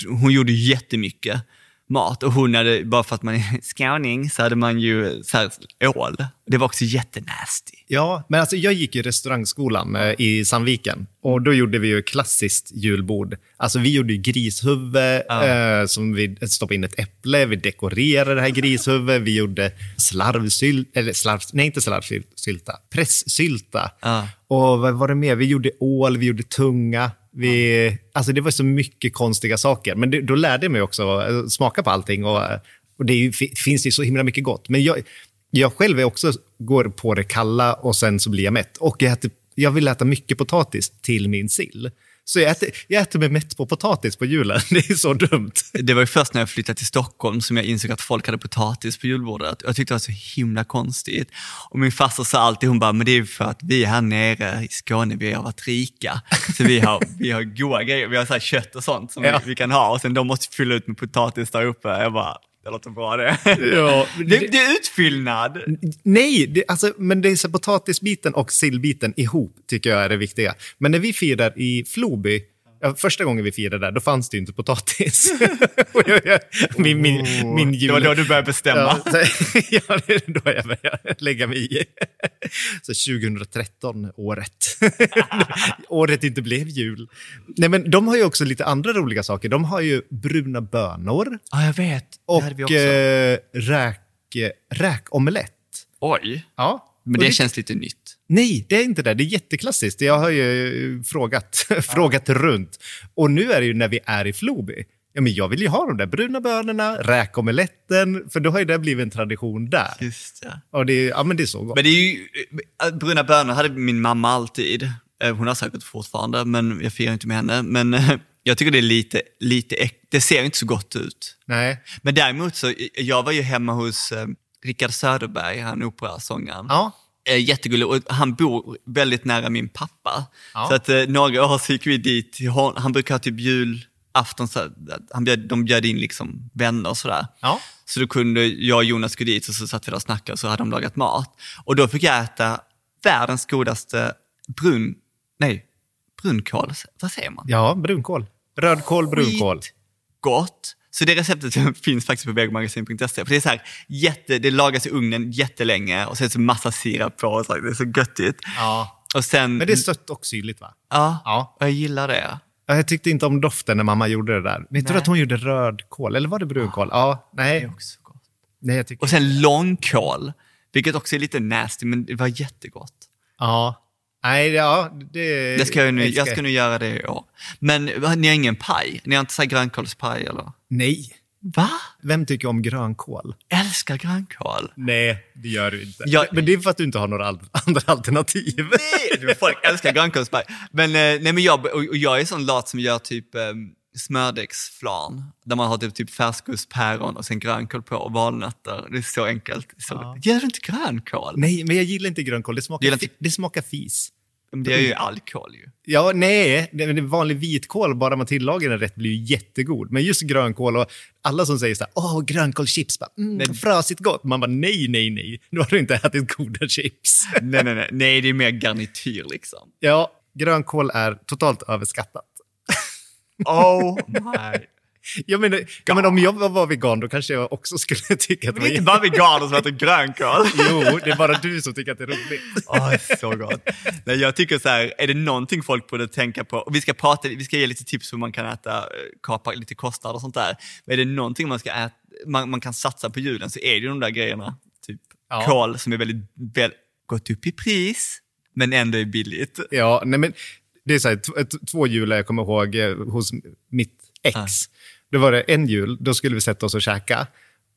Speaker 2: hon gjorde jättemycket mat och hon hade, bara för att man är skåning, så hade man ju så här, ål. Det var också jättenasty.
Speaker 1: Ja, men alltså jag gick i restaurangskolan eh, i Sandviken och då gjorde vi ju klassiskt julbord. Alltså vi gjorde ju grishuvud, eh, som vi stoppade in ett äpple, vi dekorerade det här grishuvudet, vi gjorde slarvsylta, eller slarv, nej inte slarvsylta, pressylta.
Speaker 2: Ja.
Speaker 1: Och vad var det mer? Vi gjorde ål, vi gjorde tunga. Vi, alltså det var så mycket konstiga saker. Men det, då lärde jag mig också att smaka på allting. Och, eh, och det ju, finns ju så himla mycket gott. Men jag, jag själv är också, går på det kalla och sen så blir jag mätt. Och jag, äter, jag vill äta mycket potatis till min sill. Så jag äter, jag äter mig mätt på potatis på julen. <laughs> Det är så dumt.
Speaker 2: Det var ju först när jag flyttade till Stockholm som jag insåg att folk hade potatis på julbordet. Jag tyckte det var så himla konstigt. Och min farsa sa alltid, hon bara, men det är för att vi här nere i Skåne, vi har varit rika. Så vi har, vi har goda grejer, vi har så kött och sånt som
Speaker 1: Ja.
Speaker 2: vi, vi kan ha. Och sen de måste fylla ut med potatis där uppe. Jag bara, det låter bra det.
Speaker 1: Ja, <laughs>
Speaker 2: det, det är utfyllnad.
Speaker 1: Nej, det, alltså, men det är så potatisbiten och sillbiten ihop tycker jag är det viktiga. Men när vi firar i Floby, ja, första gången vi firade där, då fanns det ju inte potatis. <laughs> Och jag- jag- min, min, min jul...
Speaker 2: Det var då du började bestämma.
Speaker 1: Ja, så, <laughs> ja, det är då jag började lägga mig i. <laughs> Så 2013, året. året inte blev jul. Nej, men de har ju också lite andra roliga saker. De har ju bruna bönor
Speaker 2: Ja, jag vet.
Speaker 1: Och eh, räk, räkomelett.
Speaker 2: Oj.
Speaker 1: Ja.
Speaker 2: Men
Speaker 1: Och
Speaker 2: det känns lite nytt.
Speaker 1: Nej, det är inte det. Det är jätteklassiskt. Jag har ju eh, frågat, <laughs> frågat runt. Och nu är det ju när vi är i Floby. Ja, men jag vill ju ha de där bruna bönorna, räkomeletten, för då har ju det blivit en tradition där.
Speaker 2: Just det.
Speaker 1: Och det, är- ja, men det är så gott.
Speaker 2: Men det är ju, äh, bruna bönor hade min mamma alltid. Eh, Hon har säkert fortfarande, men jag firar inte med henne. Men eh, <laughs> jag tycker det är lite, lite det ser inte så gott ut.
Speaker 1: Nej.
Speaker 2: Men däremot så, jag var ju hemma hos eh, Rickard Söderberg, han operasångaren.
Speaker 1: Ja.
Speaker 2: Eh, jättegullig och han bor väldigt nära min pappa.
Speaker 1: Ja.
Speaker 2: Så att eh, några år så gick vi dit, han brukar ha typ julafton, så att han bjöd, de bjöd in liksom vänner och sådär.
Speaker 1: Ja.
Speaker 2: Så då kunde jag och Jonas gå dit och så satt vi där och snackade och så hade de lagat mat. Och då fick jag äta världens godaste brun, nej, brunkål, vad säger man?
Speaker 1: Ja, brunkål. Rödkål, brunkål.
Speaker 2: Gott. Så det receptet <laughs> finns faktiskt på vegomagasin.se. För det är så här, jätte, det lagas i ugnen jättelänge och det så massa sirap på och så, det är så göttigt.
Speaker 1: Ja.
Speaker 2: Och sen...
Speaker 1: Men det är sött och syrligt va?
Speaker 2: Ja,
Speaker 1: Ja.
Speaker 2: och jag gillar det.
Speaker 1: Ja, Jag tyckte inte om doften när mamma gjorde det där. Vet du att hon gjorde rödkål? Eller var det brunkål? Ja,
Speaker 2: Det
Speaker 1: nej.
Speaker 2: är också gott.
Speaker 1: nej jag tycker...
Speaker 2: Och sen långkål, vilket också är lite nasty, men det var jättegott.
Speaker 1: Ja. Nej, ja, det...
Speaker 2: Det ska jag, nu, jag ska nu göra det i år. Men ni har ingen paj? Ni har inte så grönkålspaj eller?
Speaker 1: Nej.
Speaker 2: Va?
Speaker 1: Vem tycker om grönkål?
Speaker 2: Älskar grönkål.
Speaker 1: Nej, det gör du inte.
Speaker 2: Jag-
Speaker 1: Men det är för att du inte har några al- <laughs> andra alternativ.
Speaker 2: Nej, folk älskar grönkålspaj. Men, eh, nej, men jag, och, jag är sån lat som gör typ eh, smördegsflarn. Där man har typ, typ färskost, päron och sen grönkål på och valnötter. Det är så enkelt. Så,
Speaker 1: Ja.
Speaker 2: Gör du inte grönkål?
Speaker 1: Nej, men jag gillar inte grönkål. Det smakar,
Speaker 2: Gillar inte-
Speaker 1: det smakar fis.
Speaker 2: Det är ju alkohol ju.
Speaker 1: Ja, nej. Det det är vanlig vitkål, bara man tillagar den rätt, blir ju jättegod. Men just grönkål och alla som säger så här, åh, grönkålschips, bara, mm,
Speaker 2: Men-
Speaker 1: frasigt gott. Man bara, nej, nej, nej. Nu har du inte ätit goda chips.
Speaker 2: nej, nej, nej. Nej, det är mer garnityr liksom.
Speaker 1: ja, grönkål är totalt överskattat.
Speaker 2: Oh <laughs> my.
Speaker 1: Jag menar, ja, men om jag var vegan, då kanske jag också skulle <laughs> tycka att det
Speaker 2: Det är inte
Speaker 1: var...
Speaker 2: bara veganer som äter grönkål. <laughs>
Speaker 1: Jo, det är bara du som tycker att det är roligt.
Speaker 2: Åh, så gott. Nej, jag tycker så här, är det någonting folk borde tänka på, och vi ska prata, vi ska ge lite tips hur man kan äta, eh, kapa lite kostnader och sånt där. Men är det någonting man, ska äta, man, man kan satsa på julen så är det ju de där grejerna. Typ
Speaker 1: Ja.
Speaker 2: kål som är väldigt, väl, gått upp i pris, men ändå är billigt.
Speaker 1: Ja, nej men det är så här, t- t- två jular jag kommer ihåg eh, hos mitt ex.
Speaker 2: Ja.
Speaker 1: Då var det en jul, då skulle vi sätta oss och käka.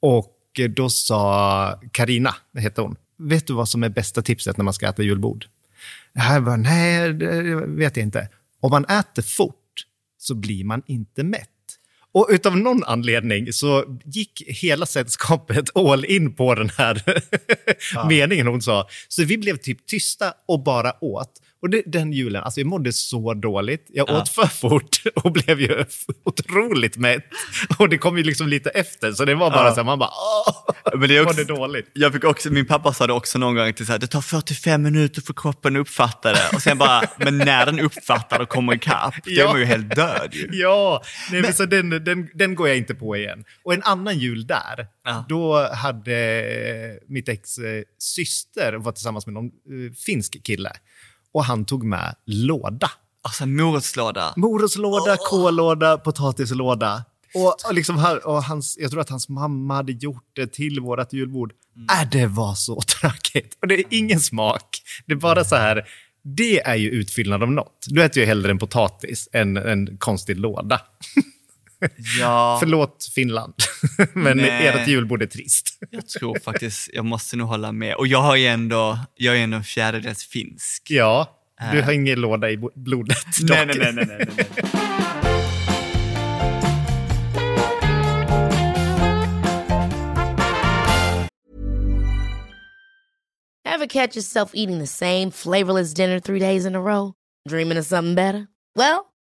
Speaker 1: Och eh, då sa Karina, hette hon, vet du vad som är bästa tipset när man ska äta julbord? Jag bara, nej, det vet jag inte. Om man äter fort så blir man inte mätt. Och utav någon anledning så gick hela sällskapet <laughs> all in på den här <laughs> meningen hon sa. Så vi blev typ tysta och bara åt. Och det, den julen, alltså jag mådde så dåligt. Jag åt för fort <laughs> och blev ju otroligt mätt. Och det kom ju liksom lite efter, så det var bara
Speaker 2: Ja.
Speaker 1: så här, man bara åh,
Speaker 2: Men det också-
Speaker 1: mådde dåligt.
Speaker 2: Jag fick också, min pappa sa det också någon gång, till så här, det tar 45 minuter för kroppen att uppfatta det. Och sen bara, <laughs> men när den uppfattar och kommer ikapp, då är
Speaker 1: Ja.
Speaker 2: man ju helt död ju.
Speaker 1: Ja, nej, men så den, den, den går jag inte på igen. Och en annan jul där,
Speaker 2: Ja.
Speaker 1: då hade mitt ex eh, syster var tillsammans med någon eh, finsk kille. Och han tog med låda.
Speaker 2: Alltså morotslåda.
Speaker 1: Morotslåda, kållåda, potatislåda. Och, och, liksom, här- och hans, jag tror att hans mamma hade gjort det till vårt julbord. Äh, det var så <laughs> tråkigt. Och det är ingen smak. Det är bara så här, det är ju utfyllnad av något. Du äter ju hellre en potatis än en konstig låda. <laughs>
Speaker 2: Ja. <laughs>
Speaker 1: Förlåt Finland, <laughs> men
Speaker 2: Nej.
Speaker 1: ert julbord är trist. <laughs>
Speaker 2: Jag tror faktiskt, jag måste nog hålla med. Och jag har ju ändå, jag är ändå en fjärdedels finsk.
Speaker 1: Ja, du har ingen låda i blodet.
Speaker 2: Nej,
Speaker 1: dock.
Speaker 2: nej, nej, nej, nej, nej.
Speaker 3: Ever catch yourself eating the same flavorless dinner three days in a row? Dreaming of something better? Well,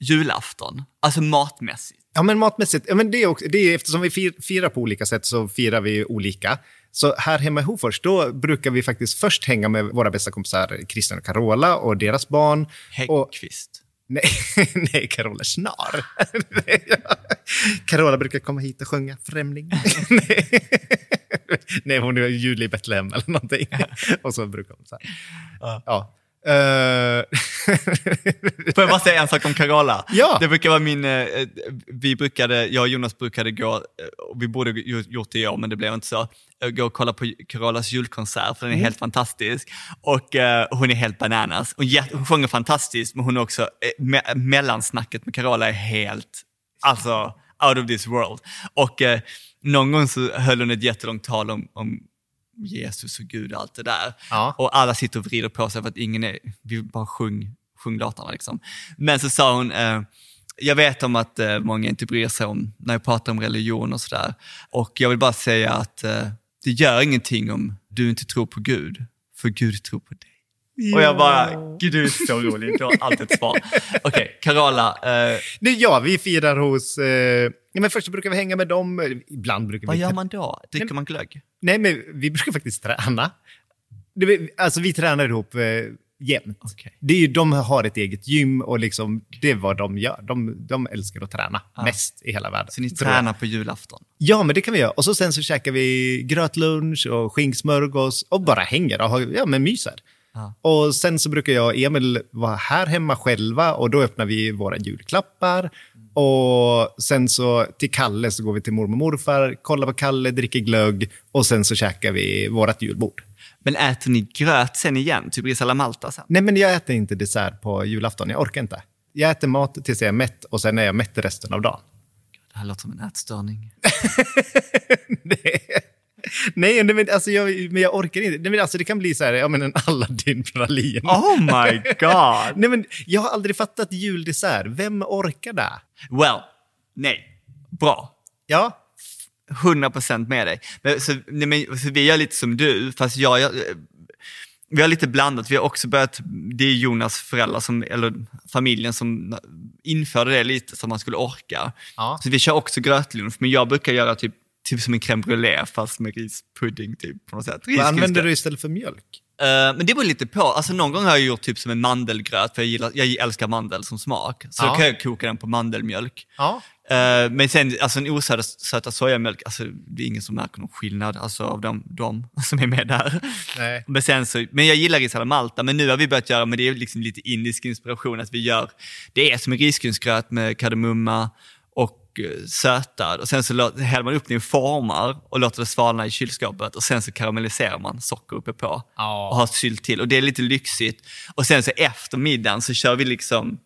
Speaker 2: julafton? Alltså matmässigt.
Speaker 1: Ja, men matmässigt, ja, men det är också, det är, eftersom vi fir, firar på olika sätt så firar vi olika. Så här hemma i Hofors, då brukar vi faktiskt först hänga med våra bästa kompisar Christian och Carola och deras barn. Och,
Speaker 2: Häggkvist.
Speaker 1: nej, <laughs> nej, Carola Snar. <laughs> Carola brukar komma hit och sjunga Främling. nej. <laughs> nej, hon är jul i Betlehem eller någonting. och så brukar hon så här. Ja. Eh, <laughs>
Speaker 2: Får jag bara säga en sak om Carola?
Speaker 1: Ja.
Speaker 2: Det brukar vara min, eh, vi brukade, jag och Jonas brukade gå, eh, och vi borde gjort det i år men det blev inte så, eh, gå och kolla på Carolas julkonsert för den är helt fantastisk. Och eh, hon är helt bananas. Hon, hon sjunger fantastiskt men hon är också, eh, me- mellansnacket med Carola är helt, alltså out of this world. Och eh, någon gång så höll hon ett jättelångt tal om, om Jesus och Gud och allt det där.
Speaker 1: Ja.
Speaker 2: Och alla sitter och vrider på sig för att ingen är, vi bara sjung, sjung låtarna liksom. Men så sa hon, eh, jag vet om att eh, många inte bryr sig om när jag pratar om religion och sådär. Och jag vill bara säga att eh, det gör ingenting om du inte tror på Gud, för Gud tror på dig. Och jag bara, gud du är så rolig, du har alltid ett svar. <laughs> Okej, Carola, eh,
Speaker 1: det, ja, vi firar hos... Eh, ja, men först brukar vi hänga med dem. Ibland brukar
Speaker 2: vad
Speaker 1: vi...
Speaker 2: gör man då? Dricker man glögg?
Speaker 1: Nej, men vi brukar faktiskt träna. Alltså vi tränar ihop eh, jämt.
Speaker 2: Okej.
Speaker 1: Det är ju, de har ett eget gym och liksom, det är vad de gör. De, de älskar att träna mest i hela världen.
Speaker 2: Så ni tränar på julafton?
Speaker 1: Ja, men det kan vi göra. Och så sen så käkar vi grötlunch och skinksmörgås och bara hänger och har, ja, men myser.
Speaker 2: Ja.
Speaker 1: Och sen så brukar jag och Emil vara här hemma själva och då öppnar vi våra julklappar. Och sen så till Kalle så går vi till mormor och morfar, kollar på Kalle, dricker glögg och sen så käkar vi vårt julbord.
Speaker 2: Men äter ni gröt sen igen, typ ris alla Malta sen?
Speaker 1: Nej, men jag äter inte dessert på julafton. Jag orkar inte. Jag äter mat tills jag är mätt och sen är jag mätt resten av dagen.
Speaker 2: Det här låter som en ätstörning. <laughs>
Speaker 1: Nej, <laughs> Nej, men, alltså, jag, men jag orkar inte. Nej, men, alltså, det kan bli så här, ja, men en Aladdin-pralin.
Speaker 2: Oh my god! <laughs>
Speaker 1: Nej, men, jag har aldrig fattat juldessert. Vem orkar det?
Speaker 2: Well, nej. Bra.
Speaker 1: Ja,
Speaker 2: 100% med dig. Men, så, nej, men, så vi gör lite som du, fast jag, jag, vi har lite blandat. Vi har också börjat, det är Jonas föräldrar, som, eller familjen som införde det lite så man skulle orka.
Speaker 1: Ja.
Speaker 2: Så vi kör också grötlunch, men jag brukar göra typ, typ som en crème brûlée fast med rispudding typ på något sätt.
Speaker 1: vad använder du istället för mjölk?
Speaker 2: Eh, men det beror lite på. Alltså någon gång har jag gjort typ som en mandelgröt, för jag, gillar, jag älskar mandel som smak. Så
Speaker 1: Ja.
Speaker 2: då kan jag koka den på mandelmjölk.
Speaker 1: Ja.
Speaker 2: Eh, men sen, alltså den osöta söta sojamjölk, alltså det är ingen som märker någon skillnad alltså, av de, de <laughs> som är med där.
Speaker 1: Nej.
Speaker 2: Men, sen så, men jag gillar ris alla Malta, men nu har vi börjat göra, men det är liksom lite indisk inspiration, att vi gör, det är som en risgrynsgröt med kardemumma sötad och sen så häller man upp det i formar och låter det svalna i kylskåpet och sen så karamelliserar man socker uppe på
Speaker 1: Ja.
Speaker 2: och har sylt till och det är lite lyxigt. Och sen så efter middagen så kör vi liksom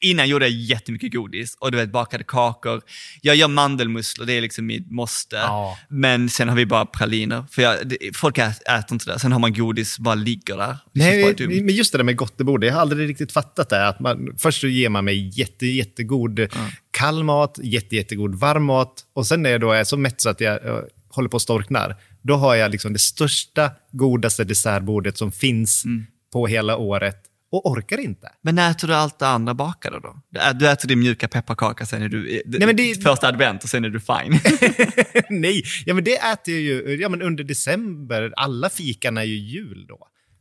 Speaker 2: Innan gjorde jag jättemycket godis och du vet bakade kakor. Jag gör mandelmusslor, det är liksom mitt måste.
Speaker 1: Ja.
Speaker 2: Men sen har vi bara praliner. För jag, det, folk äter, inte det. Sen har man godis, bara ligger där.
Speaker 1: Nej, men just det där med gottebord, jag har aldrig riktigt fattat det. Att man, först så ger man mig jätte, jättegod kall mat, jätte, jättegod varm mat och sen när jag då är så mätt så att jag eh, håller på att storknar, då har jag liksom det största, godaste dessertbordet som finns
Speaker 2: Mm.
Speaker 1: på hela året och orkar inte.
Speaker 2: Men när äter du allt det andra bakade då? Du äter din mjuka pepparkaka, sen är du
Speaker 1: Nej, men det-
Speaker 2: första advent och sen är du fine. <laughs>
Speaker 1: Nej, ja, men det äter jag ju ja, men under december. Alla fikan är ju jul då.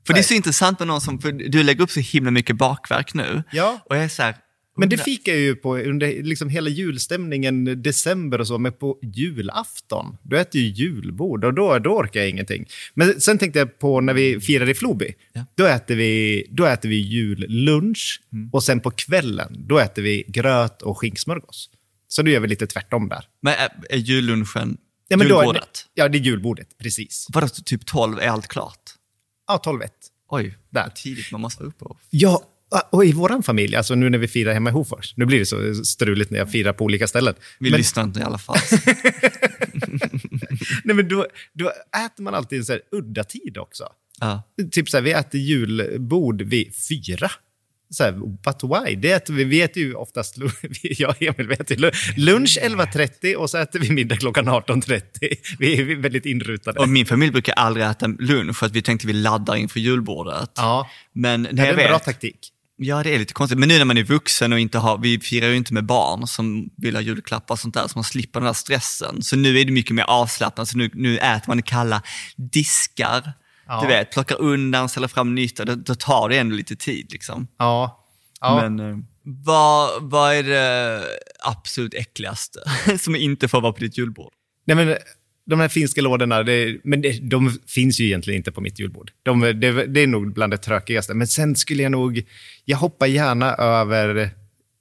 Speaker 2: för det är så intressant med någon som, för du lägger upp så himla mycket bakverk nu.
Speaker 1: Ja.
Speaker 2: Och jag är så här,
Speaker 1: Men det fikar jag ju på under liksom hela julstämningen, december och så, men på julafton, då äter jag julbord och då, då orkar jag ingenting. Men sen tänkte jag på när vi firar i Floby,
Speaker 2: Ja.
Speaker 1: då, äter vi, då äter vi jullunch och sen på kvällen, då äter vi gröt och skinksmörgås. Så då gör vi lite tvärtom där.
Speaker 2: Men är, är jullunchen
Speaker 1: Ja, men då
Speaker 2: julbordet?
Speaker 1: ja, det är julbordet, precis.
Speaker 2: Vadå, typ 12 är allt klart?
Speaker 1: Ja, 12 1.
Speaker 2: Oj,
Speaker 1: Där.
Speaker 2: tidigt man måste vara uppe. och-
Speaker 1: Ja, och i vår familj, alltså nu när vi firar hemma i Hofors, nu blir det så struligt när jag firar på olika ställen.
Speaker 2: Vi
Speaker 1: Men-
Speaker 2: lyssnar inte i alla fall. <laughs>
Speaker 1: Nej, men då, då äter man alltid en så här udda tid också.
Speaker 2: ja.
Speaker 1: Typ så här, vi äter julbord vid fyra. Så här, but why? Det äter vi, vi äter ju oftast, <laughs> jag och Emil, vi äter lu- lunch 11.30 och så äter vi middag klockan 18.30. Vi är väldigt inrutade.
Speaker 2: Och min familj brukar aldrig äta lunch för att vi tänkte vi laddar inför julbordet.
Speaker 1: ja,
Speaker 2: Men när
Speaker 1: det är en bra
Speaker 2: vet,
Speaker 1: taktik.
Speaker 2: Ja, det är lite konstigt. Men nu när man är vuxen och inte har, vi firar ju inte med barn som vill ha julklappar och sånt där, så man slipper den här stressen. Så nu är det mycket mer avslappnat, så nu, nu äter man det kalla, diskar,
Speaker 1: Ja.
Speaker 2: du vet, plockar undan, ställer fram nytt, då, då tar det ändå lite tid liksom.
Speaker 1: Ja. ja.
Speaker 2: Men eh, vad, vad är det absolut äckligaste <laughs> som inte får vara på ditt julbord?
Speaker 1: Nej, men de här finska lådorna, det, men det, de finns ju egentligen inte på mitt julbord. De, det, det är nog bland det tråkigaste. Men sen skulle jag nog, jag hoppar gärna över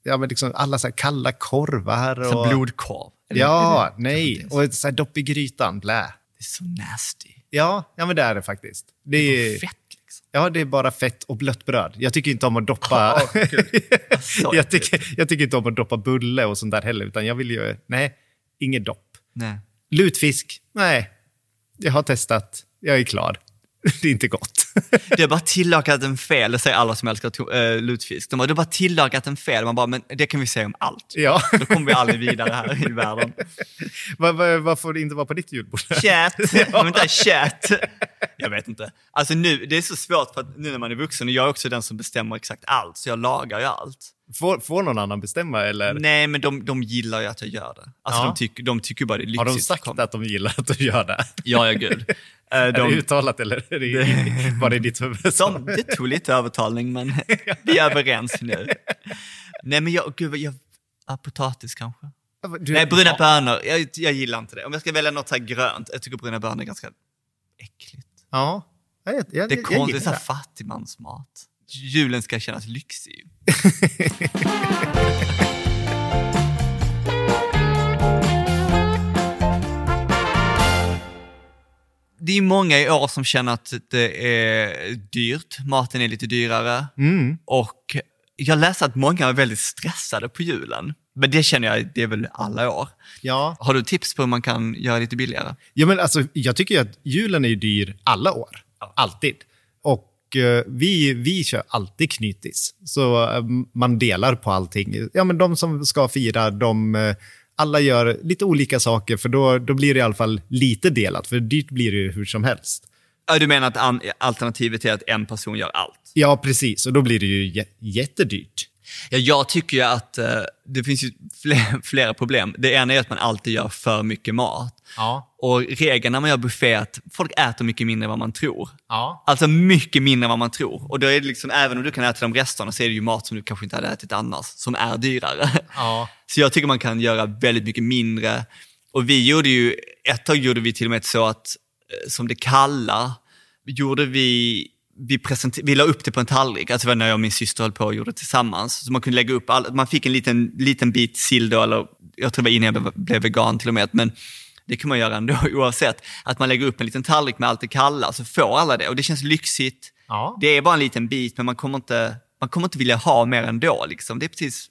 Speaker 1: ja, men liksom alla så här kalla korvar.
Speaker 2: Så
Speaker 1: Och,
Speaker 2: blodkorv. Eller-
Speaker 1: ja,
Speaker 2: eller-
Speaker 1: nej. Och så här dopp i grytan, blä.
Speaker 2: Det är så nasty.
Speaker 1: Ja, ja, men det är det faktiskt. Det är,
Speaker 2: fett liksom.
Speaker 1: ja, det är bara fett och blött bröd. Jag tycker inte om att doppa...
Speaker 2: Gud. <laughs> Så
Speaker 1: jag, tycker, jag tycker inte om att doppa bulle och sånt där heller, utan jag vill ju... Nej, inget dopp.
Speaker 2: Nej.
Speaker 1: Lutfisk? Nej. Jag har testat. Jag är klar. <laughs> Det är inte gott. <laughs>
Speaker 2: Du har bara tillagat en fel, det säger alla som älskar äh, lutfisk. De bara, har bara tillagat en fel. Man bara, men det kan vi säga om allt.
Speaker 1: ja.
Speaker 2: Då kommer vi aldrig vidare här i världen. <laughs>
Speaker 1: vad, vad, vad får det inte vara på ditt julbord?
Speaker 2: Chat, men inte chat. Jag vet inte. Alltså nu, det är så svårt för att nu när man är vuxen och jag är också den som bestämmer exakt allt, så jag lagar ju allt.
Speaker 1: Får, får någon annan bestämma eller?
Speaker 2: Nej, men de, de gillar ju att jag gör det. Alltså
Speaker 1: Ja.
Speaker 2: de, tycker, de tycker bara det är lyxigt.
Speaker 1: Har de sagt
Speaker 2: Kom.
Speaker 1: att de gillar att du gör det?
Speaker 2: Ja, ja gud. <laughs> Eh,
Speaker 1: Är det
Speaker 2: de,
Speaker 1: uttalat eller är det <laughs> bara i ditt huvud?
Speaker 2: de, det tog lite övertalning, men <laughs> vi är överens nu. Nej, men jag, gud, jag, ja, potatis kanske.
Speaker 1: Du,
Speaker 2: Nej, bruna
Speaker 1: ja.
Speaker 2: bönor. Jag, jag gillar inte det. Om jag ska välja något så grönt, jag tycker bruna bönor är ganska äckligt.
Speaker 1: Ja. Jag, jag, jag,
Speaker 2: Det är konstigt, fattigmansmat. Julen ska kännas lyxig. <laughs> Det är många i år som känner att det är dyrt, maten är lite dyrare.
Speaker 1: Mm.
Speaker 2: Och jag läste att många är väldigt stressade på julen. Men det känner jag, det är väl alla år.
Speaker 1: Ja.
Speaker 2: Har du tips på hur man kan göra lite billigare?
Speaker 1: ja, men alltså jag tycker ju att julen är dyr alla år. Alltid. Och eh, vi, vi kör alltid knytis. Så eh, man delar på allting. Ja, men de som ska fira, de... eh, alla gör lite olika saker, för då, då blir det i alla fall lite delat. För dyrt blir det ju hur som helst.
Speaker 2: Ja, Du menar att alternativet är att en person gör allt?
Speaker 1: Ja, precis. Och då blir det ju jä- jättedyrt.
Speaker 2: Ja, jag tycker ju att eh, det finns ju fler, <laughs> flera problem. Det ena är att man alltid gör för mycket mat.
Speaker 1: Ja.
Speaker 2: Och regeln när man gör buffé är att folk äter mycket mindre än vad man tror.
Speaker 1: Ja.
Speaker 2: Alltså mycket mindre än vad man tror. Och då är det liksom, även om du kan äta de resterna så är det ju mat som du kanske inte hade ätit annars, som är dyrare.
Speaker 1: Ja. <laughs>
Speaker 2: Så jag tycker man kan göra väldigt mycket mindre. Och vi gjorde ju, ett tag gjorde vi till och med så att, eh, som det kalla, gjorde vi, vi, vi la upp det på en tallrik, alltså det var när jag och min syster höll på och gjorde det tillsammans. Så man kunde lägga upp, all, man fick en liten, liten bit sill då, eller jag tror det var innan jag blev- vegan till och med, men det kan man göra ändå <laughs> oavsett. Att man lägger upp en liten tallrik med allt det kalla, så får alla det. Och det känns lyxigt.
Speaker 1: Ja.
Speaker 2: Det är bara en liten bit, men man kommer inte, man kommer inte vilja ha mer ändå. Liksom. Det är precis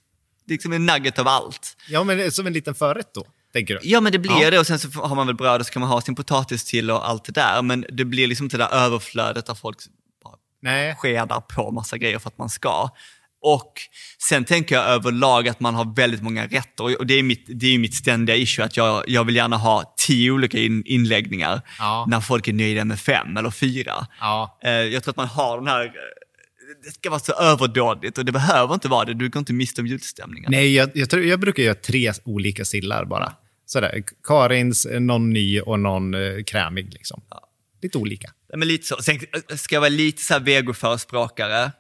Speaker 2: det är liksom en nugget av allt.
Speaker 1: Ja, men som en liten förrätt då, tänker du?
Speaker 2: Ja, men det blir
Speaker 1: Ja.
Speaker 2: det och sen så har man väl bröd och så kan man ha sin potatis till och allt det där. Men det blir liksom inte det där överflödet där folk
Speaker 1: Nej.
Speaker 2: skedar på massa grejer för att man ska. Och sen tänker jag överlag att man har väldigt många rätter och det är mitt, det är mitt ständiga issue att jag, jag vill gärna ha tio olika in, inläggningar
Speaker 1: Ja.
Speaker 2: när folk är nöjda med fem eller fyra.
Speaker 1: Ja.
Speaker 2: Eh, Jag tror att man har den här, det ska vara så överdådigt och det behöver inte vara det, du går inte miste om julstämningen.
Speaker 1: Nej, jag, jag, tror, jag brukar göra tre olika sillar bara. Sådär. Karins, någon ny och någon eh, krämig. Liksom. Lite olika.
Speaker 2: Ja, Men lite så. Sen ska jag vara lite så här vegoförespråkare.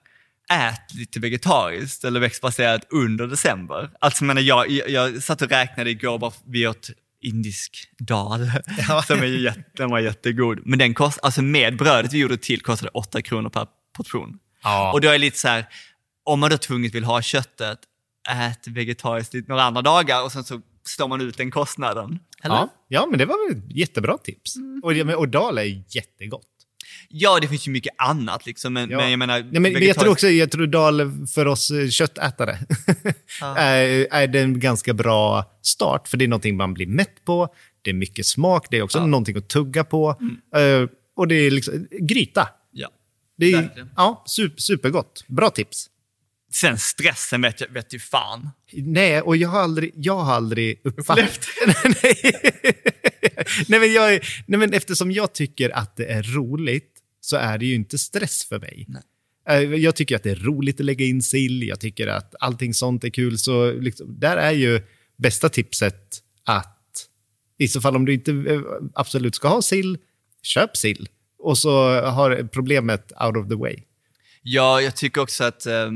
Speaker 2: Ät lite vegetariskt eller växtbaserat under december. Alltså, menar, jag, jag, jag satt och räknade igår, bara, vi åt indisk dal, <laughs> som är jätte, den var jättegod. Men den kost, alltså med brödet vi gjorde till kostade 8 kronor per portion.
Speaker 1: Ja.
Speaker 2: Och då är lite så här, om man då tvunget vill ha köttet, ät vegetariskt några andra dagar och sen så står man ut den kostnaden. Eller?
Speaker 1: Ja. ja, men det var väl ett jättebra tips. Och, det- men- och dal är jättegott.
Speaker 2: Ja, det finns ju mycket annat liksom, men,
Speaker 1: Ja.
Speaker 2: men jag menar...
Speaker 1: Nej, men, men jag tror också jag tror dal för oss eh, köttätare <laughs> är, är det en ganska bra start. För det är någonting man blir mätt på, det är mycket smak, det är också någonting att tugga på. Eh, och det är liksom gryta.
Speaker 2: Ja.
Speaker 1: Det är,
Speaker 2: Verkligen.
Speaker 1: ja, super, supergott. Bra tips.
Speaker 2: Sen stressen vet jag vet ju fan.
Speaker 1: Nej, och jag har aldrig, jag har aldrig uppfattat... <laughs> nej. <laughs> nej, men jag, nej, men eftersom jag tycker att det är roligt så är det ju inte stress för mig. Eh, Jag tycker att det är roligt att lägga in sill, jag tycker att allting sånt är kul. Så liksom, där är ju bästa tipset att i så fall om du inte eh, absolut ska ha sill, köp sill. Och så har problemet out of the way.
Speaker 2: Ja, jag tycker också att eh,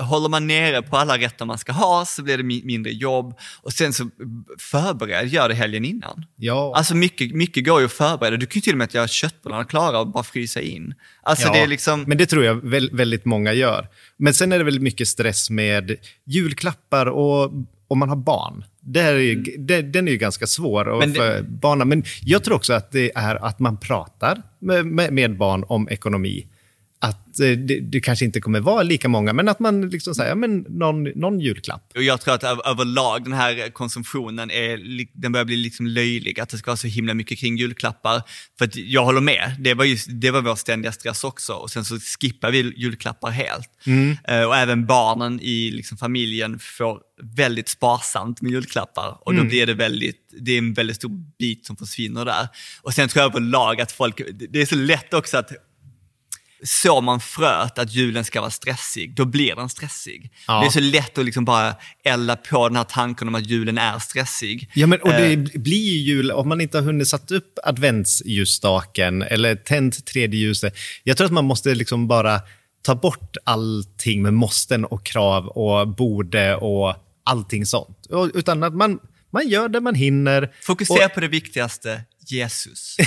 Speaker 2: håller man nere på alla rätter man ska ha så blir det mi- mindre jobb. Och sen så förbered, gör det helgen innan.
Speaker 1: Ja.
Speaker 2: Alltså mycket, mycket går ju att förbereda. Du kan ju till och med att göra köttbullarna klara och bara frysa in. Alltså
Speaker 1: Ja,
Speaker 2: det är liksom...
Speaker 1: Men det tror jag väl, väldigt många gör. Men sen är det väldigt mycket stress med julklappar och om man har barn. Det är, ju- det, den är ju ganska svår
Speaker 2: Mm. Men det-
Speaker 1: för barnen. Men jag tror också att det är att man pratar med, med, med barn om ekonomi. Att eh, det, det kanske inte kommer vara lika många, men att man liksom säger, ja, men någon, någon julklapp.
Speaker 2: Och jag tror att över- överlag den här konsumtionen är, den börjar bli liksom löjlig, att det ska vara så himla mycket kring julklappar. För jag håller med, det var, just, det var vår ständiga stress också. Och sen så skippar vi julklappar helt. Eh, och även barnen i liksom familjen får väldigt sparsamt med julklappar. Och då blir det väldigt, det är en väldigt stor bit som försvinner där. Och sen tror jag överlag att folk, det är så lätt också att så man fröet att julen ska vara stressig, då blir den stressig.
Speaker 1: Ja.
Speaker 2: Det är så lätt att liksom bara elda på den här tanken om att julen är stressig.
Speaker 1: Ja, men, och det
Speaker 2: Eh.
Speaker 1: blir ju jul om man inte har hunnit satt upp adventsljusstaken eller tänt tredje ljuset. Jag tror att man måste liksom bara ta bort allting med måsten och krav och borde och allting sånt. Utan att man, man gör det man hinner.
Speaker 2: Fokusera
Speaker 1: Och-
Speaker 2: på det viktigaste, Jesus. <laughs> <laughs>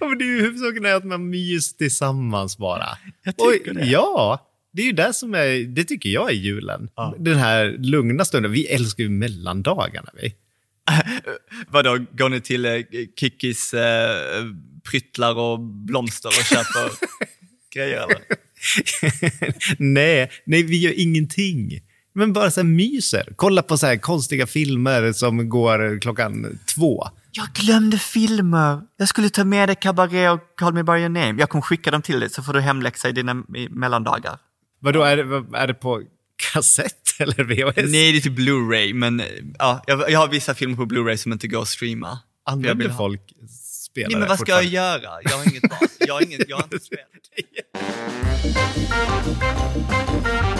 Speaker 1: Ja, men det är ju huvudsaken är att man mys tillsammans bara.
Speaker 2: Jag tycker
Speaker 1: och,
Speaker 2: det.
Speaker 1: Ja, det är ju det som är, det tycker jag är julen. Den här lugna stunden. Vi älskar ju mellandagarna. Vi. <laughs>
Speaker 2: Vadå, går ni till eh, Kikkis eh, pryttlar och blomster och köper <laughs> grejer eller? <laughs>
Speaker 1: nej, nej, vi gör ingenting. Men bara så här myser. Kolla på så här konstiga filmer som går klockan två.
Speaker 2: Jag glömde filmer. Jag skulle ta med dig Cabaret och Call Me By Your Name. Jag kommer skicka dem till dig så får du hemläxa i dina i mellandagar.
Speaker 1: Vadå, är det, är det på kassett <laughs> eller VHS?
Speaker 2: Nej, det är till Blu-ray, men ja, jag, jag har vissa filmer på Blu-ray som inte går att streama.
Speaker 1: Använder
Speaker 2: ha-
Speaker 1: folk spelare
Speaker 2: Nej, men vad ska jag göra? Jag har inget val. Jag har, inget, jag har inte spelat. <laughs>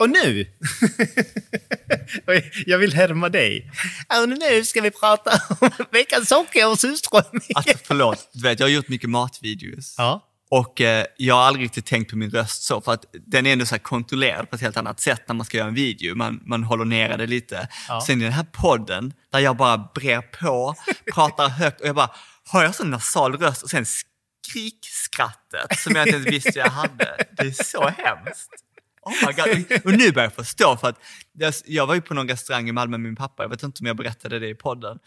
Speaker 1: Och nu, <laughs> jag vill härma dig. Och nu ska vi prata om <laughs> veckans socker och surströmming.
Speaker 2: Alltså förlåt, du vet jag har gjort mycket matvideos.
Speaker 1: Ja.
Speaker 2: Och eh, jag har aldrig riktigt tänkt på min röst så, för att den är ändå så här kontrollerad på ett helt annat sätt när man ska göra en video. Man, man håller nere det lite. Sen i den här podden, där jag bara brer på, pratar högt och jag bara, har jag sån nasal röst? Och sen skrikskrattet som jag inte ens visste jag hade. Det är så hemskt. Oh my God. Och nu börjar jag förstå, för att jag, var ju på någon restaurang i Malmö med min pappa, jag vet inte om jag berättade det i podden.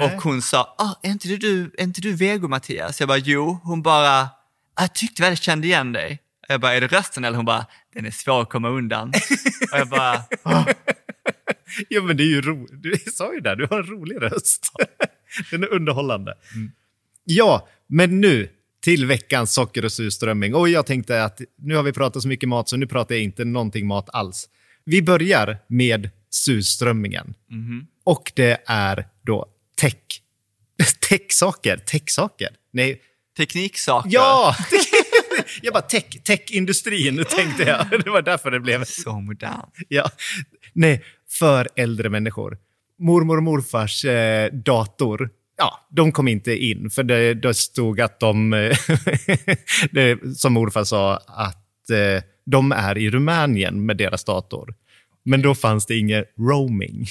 Speaker 2: Och hon sa, ah, är, inte du, är inte du vego Mattias? Jag bara, jo. Hon bara, jag tyckte väl jag kände igen dig. Jag bara, är det rösten? Eller hon bara, den är svår att komma undan. Och jag bara, "Åh."
Speaker 1: Ja, men det är ju roligt. Du sa ju det, du har en rolig röst. Den är underhållande. Ja, men nu till veckans socker och surströmming. Och jag tänkte att nu har vi pratat så mycket mat så nu pratar jag inte någonting mat alls. Vi börjar med surströmmingen. Och det är då tech. <laughs> Tech-saker. Tech-saker. Nej,
Speaker 2: tekniksaker.
Speaker 1: ja! <laughs> jag bara tech, tech-industrin tänkte jag. <laughs> Det var därför det blev
Speaker 2: Så modern.
Speaker 1: Ja. Nej, för äldre människor. Mormor och morfars eh, dator, ja, de kom inte in. För det, det stod att de, <laughs> det, som morfar sa, att eh, de är i Rumänien med deras dator. Men då fanns det ingen roaming.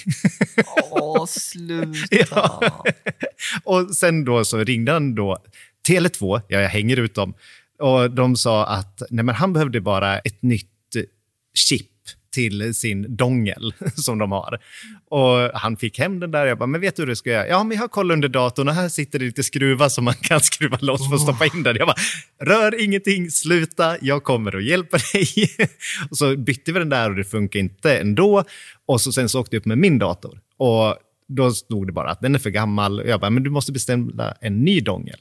Speaker 2: Åh, <laughs> sluta.
Speaker 1: Ja. <laughs> och sen då så ringde han då Tele2, ja jag hänger ut dem, och de sa att nej men han behövde bara ett nytt eh, chip till sin dongel <laughs> som de har. Och han fick hem den där. Jag bara, men vet du hur du ska göra? Ja, men jag har koll under datorn och här sitter det lite skruvar som man kan <laughs> skruva loss för att stoppa in den. Jag bara, rör ingenting, sluta, jag kommer och hjälper dig. <laughs> och så bytte vi den där och det funkar inte ändå. Och så sen så åkte jag upp med min dator. Och då stod det bara att den är för gammal. Jag bara, men du måste beställa en ny dongel.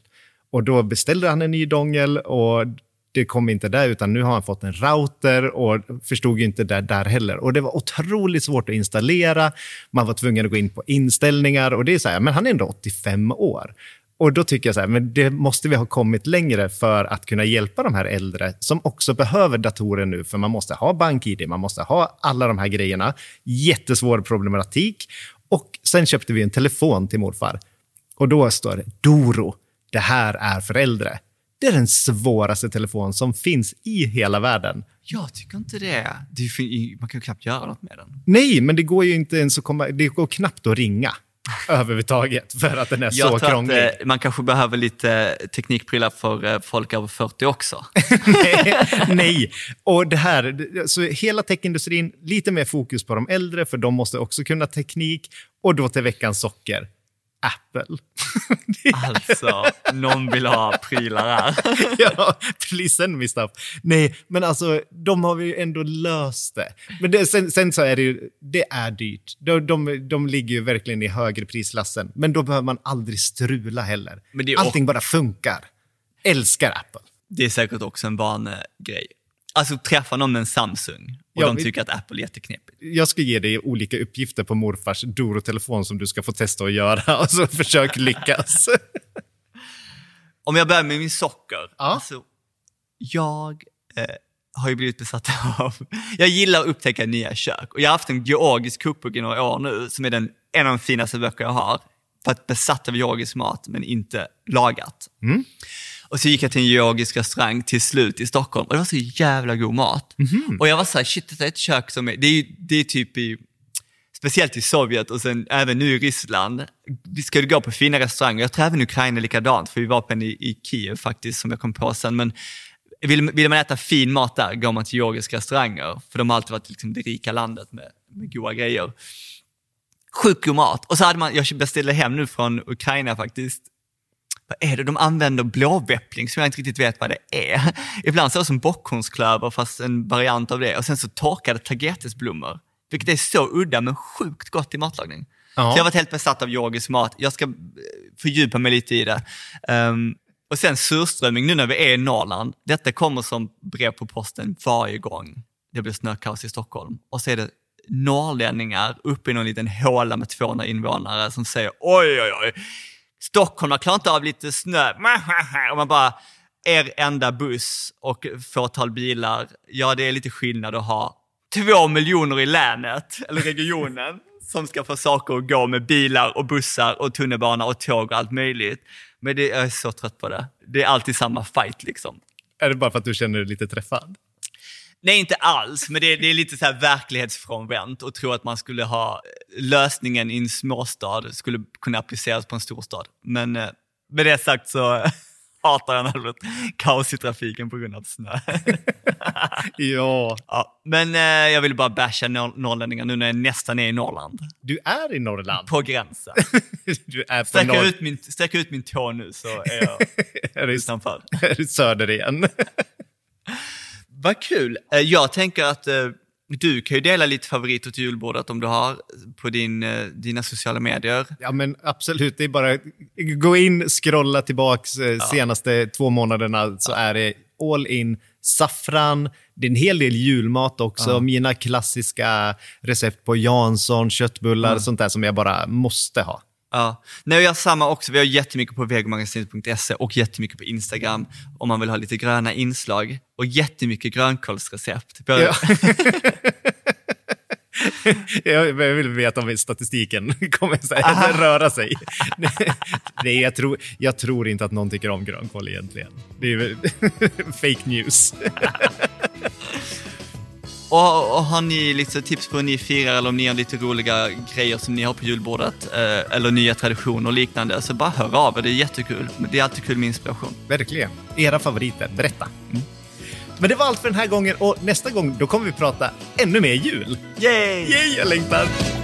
Speaker 1: Och då beställde han en ny dongel och det kom inte där, utan nu har han fått en router och förstod ju inte det där heller. Och det var otroligt svårt att installera. Man var tvungen att gå in på inställningar och det är så här, men han är ändå 85 år. Och då tycker jag så här, men det måste vi ha kommit längre för att kunna hjälpa de här äldre som också behöver datorer nu, för man måste ha bank-id. man måste ha alla de här grejerna. Jättesvår problematik. Och sen köpte vi en telefon till morfar. Och då står det Doro, det här är för äldre. Det är den svåraste telefon som finns i hela världen.
Speaker 2: Jag tycker inte det. det är man kan ju knappt göra något med den.
Speaker 1: Nej, men det går ju inte ens att komma... Det går knappt att ringa <laughs> överhuvudtaget för att den är
Speaker 2: Jag
Speaker 1: så
Speaker 2: tror
Speaker 1: krånglig.
Speaker 2: att eh, man kanske behöver lite teknikprylar för eh, folk över 40 också. <laughs>
Speaker 1: nej, nej. Och det här, så hela techindustrin, lite mer fokus på de äldre, för de måste också kunna teknik. Och då till veckans socker, Apple.
Speaker 2: Alltså, någon vill ha prylar här. <laughs>
Speaker 1: ja, please send me stuff. Nej, men alltså, de har ju ändå löst det. Men det, sen, sen så är det ju, det är dyrt. De, de, de ligger ju verkligen i högre prisklassen. Men då behöver man aldrig strula heller.
Speaker 2: Men det
Speaker 1: Allting bara funkar. Älskar Apple.
Speaker 2: Det är säkert också en vanegrej. Alltså träffa någon med en Samsung och
Speaker 1: Ja,
Speaker 2: de tycker att Apple är jätteknepigt.
Speaker 1: Jag ska ge dig olika uppgifter på morfars Doro-telefon som du ska få testa att göra. <laughs> Och så försök lyckas. <laughs>
Speaker 2: Om jag börjar med min socker.
Speaker 1: Ja.
Speaker 2: Alltså, jag eh, har ju blivit besatt <laughs> av... Jag gillar att upptäcka nya kök. Och jag har haft en georgisk kokbok i några år nu, som är den, en av de finaste böcker jag har. För att besatt av georgisk mat, men inte lagat. Och så gick jag till en georgisk restaurang till slut i Stockholm och det var så jävla god mat. Och jag var så här, shit det är ett kök som är, det är, det är typ i, speciellt i Sovjet och sen även nu i Ryssland. Vi ska gå på fina restauranger, jag tror även Ukraina är likadant, för vi var på en i, i Kiev faktiskt som jag kom på sen. Men vill, vill man äta fin mat där går man till georgiska restauranger, för de har alltid varit liksom det rika landet med, med goda grejer. Sjukt god mat. Och så hade man, jag beställde hem nu från Ukraina faktiskt, vad är det? De använder blåväppling som jag inte riktigt vet vad det är. Ibland så är det som bockhornsklöver fast en variant av det. Och sen så torkade tagetesblommor. Vilket är så udda men sjukt gott i matlagning.
Speaker 1: Ja.
Speaker 2: Så jag har varit helt besatt av georgisk mat. Jag ska eh, fördjupa mig lite i det. Ehm, och sen surströmming nu när vi är i Norrland. Detta kommer som brev på posten varje gång det blir snökaos i Stockholm. Och så är det norrlänningar uppe i någon liten håla med 200 invånare som säger oj, oj, oj. Stockholm klarar inte av lite snö. <laughs> Och man bara, er enda buss och fåtal bilar, ja det är lite skillnad att ha två miljoner i länet, eller regionen, <laughs> som ska få saker att gå med bilar och bussar och tunnelbana och tåg och allt möjligt. Men det, jag är så trött på det. Det är alltid samma fight liksom.
Speaker 1: är det bara för att du känner dig lite träffad?
Speaker 2: Nej, inte alls, men det är, det är lite så här verklighetsfrånvänt och tro att man skulle ha lösningen i en småstad skulle kunna appliceras på en storstad. Men eh, med det sagt så <laughs> hatar jag något kaos i trafiken på grund av snö. <laughs>
Speaker 1: Ja,
Speaker 2: ja, men eh, jag vill bara basha norr- norrlänningar nu när jag nästan är i Norrland.
Speaker 1: du är i Norrland.
Speaker 2: På gränsen. <laughs>
Speaker 1: Du är på
Speaker 2: Sträcka
Speaker 1: norr...
Speaker 2: ut, min, sträcka ut min tå nu så är jag
Speaker 1: är
Speaker 2: utanför.
Speaker 1: är du söder igen?
Speaker 2: Vad kul! Eh, Jag tänker att eh, du kan ju dela lite favoriter till julbordet om du har på din, eh, dina sociala medier.
Speaker 1: Ja, men absolut. Det är bara gå in, scrolla tillbaks eh, senaste två månaderna så är det all in saffran. Det är en hel del julmat också. Mina klassiska recept på Jansson, köttbullar, sånt där som jag bara måste ha.
Speaker 2: Ja. Nej, jag har samma också. Vi har jättemycket på vegomagasinet.se och jättemycket på Instagram om man vill ha lite gröna inslag. Och jättemycket grönkålsrecept.
Speaker 1: Ja. <laughs> jag vill veta om statistiken <laughs> kommer så här, röra sig. <laughs> Nej, jag tror, jag tror inte att någon tycker om grönkål egentligen. Det är fake news.
Speaker 2: Och, och har ni lite tips på hur ni firar eller om ni har lite roliga grejer som ni har på julbordet eh, eller nya traditioner och liknande så bara hör av er, det är jättekul. Det är alltid kul med inspiration.
Speaker 1: Verkligen. Era favoriter, berätta. Men det var allt för den här gången och nästa gång då kommer vi prata ännu mer jul.
Speaker 2: Yay!
Speaker 1: Yay, jag längtar!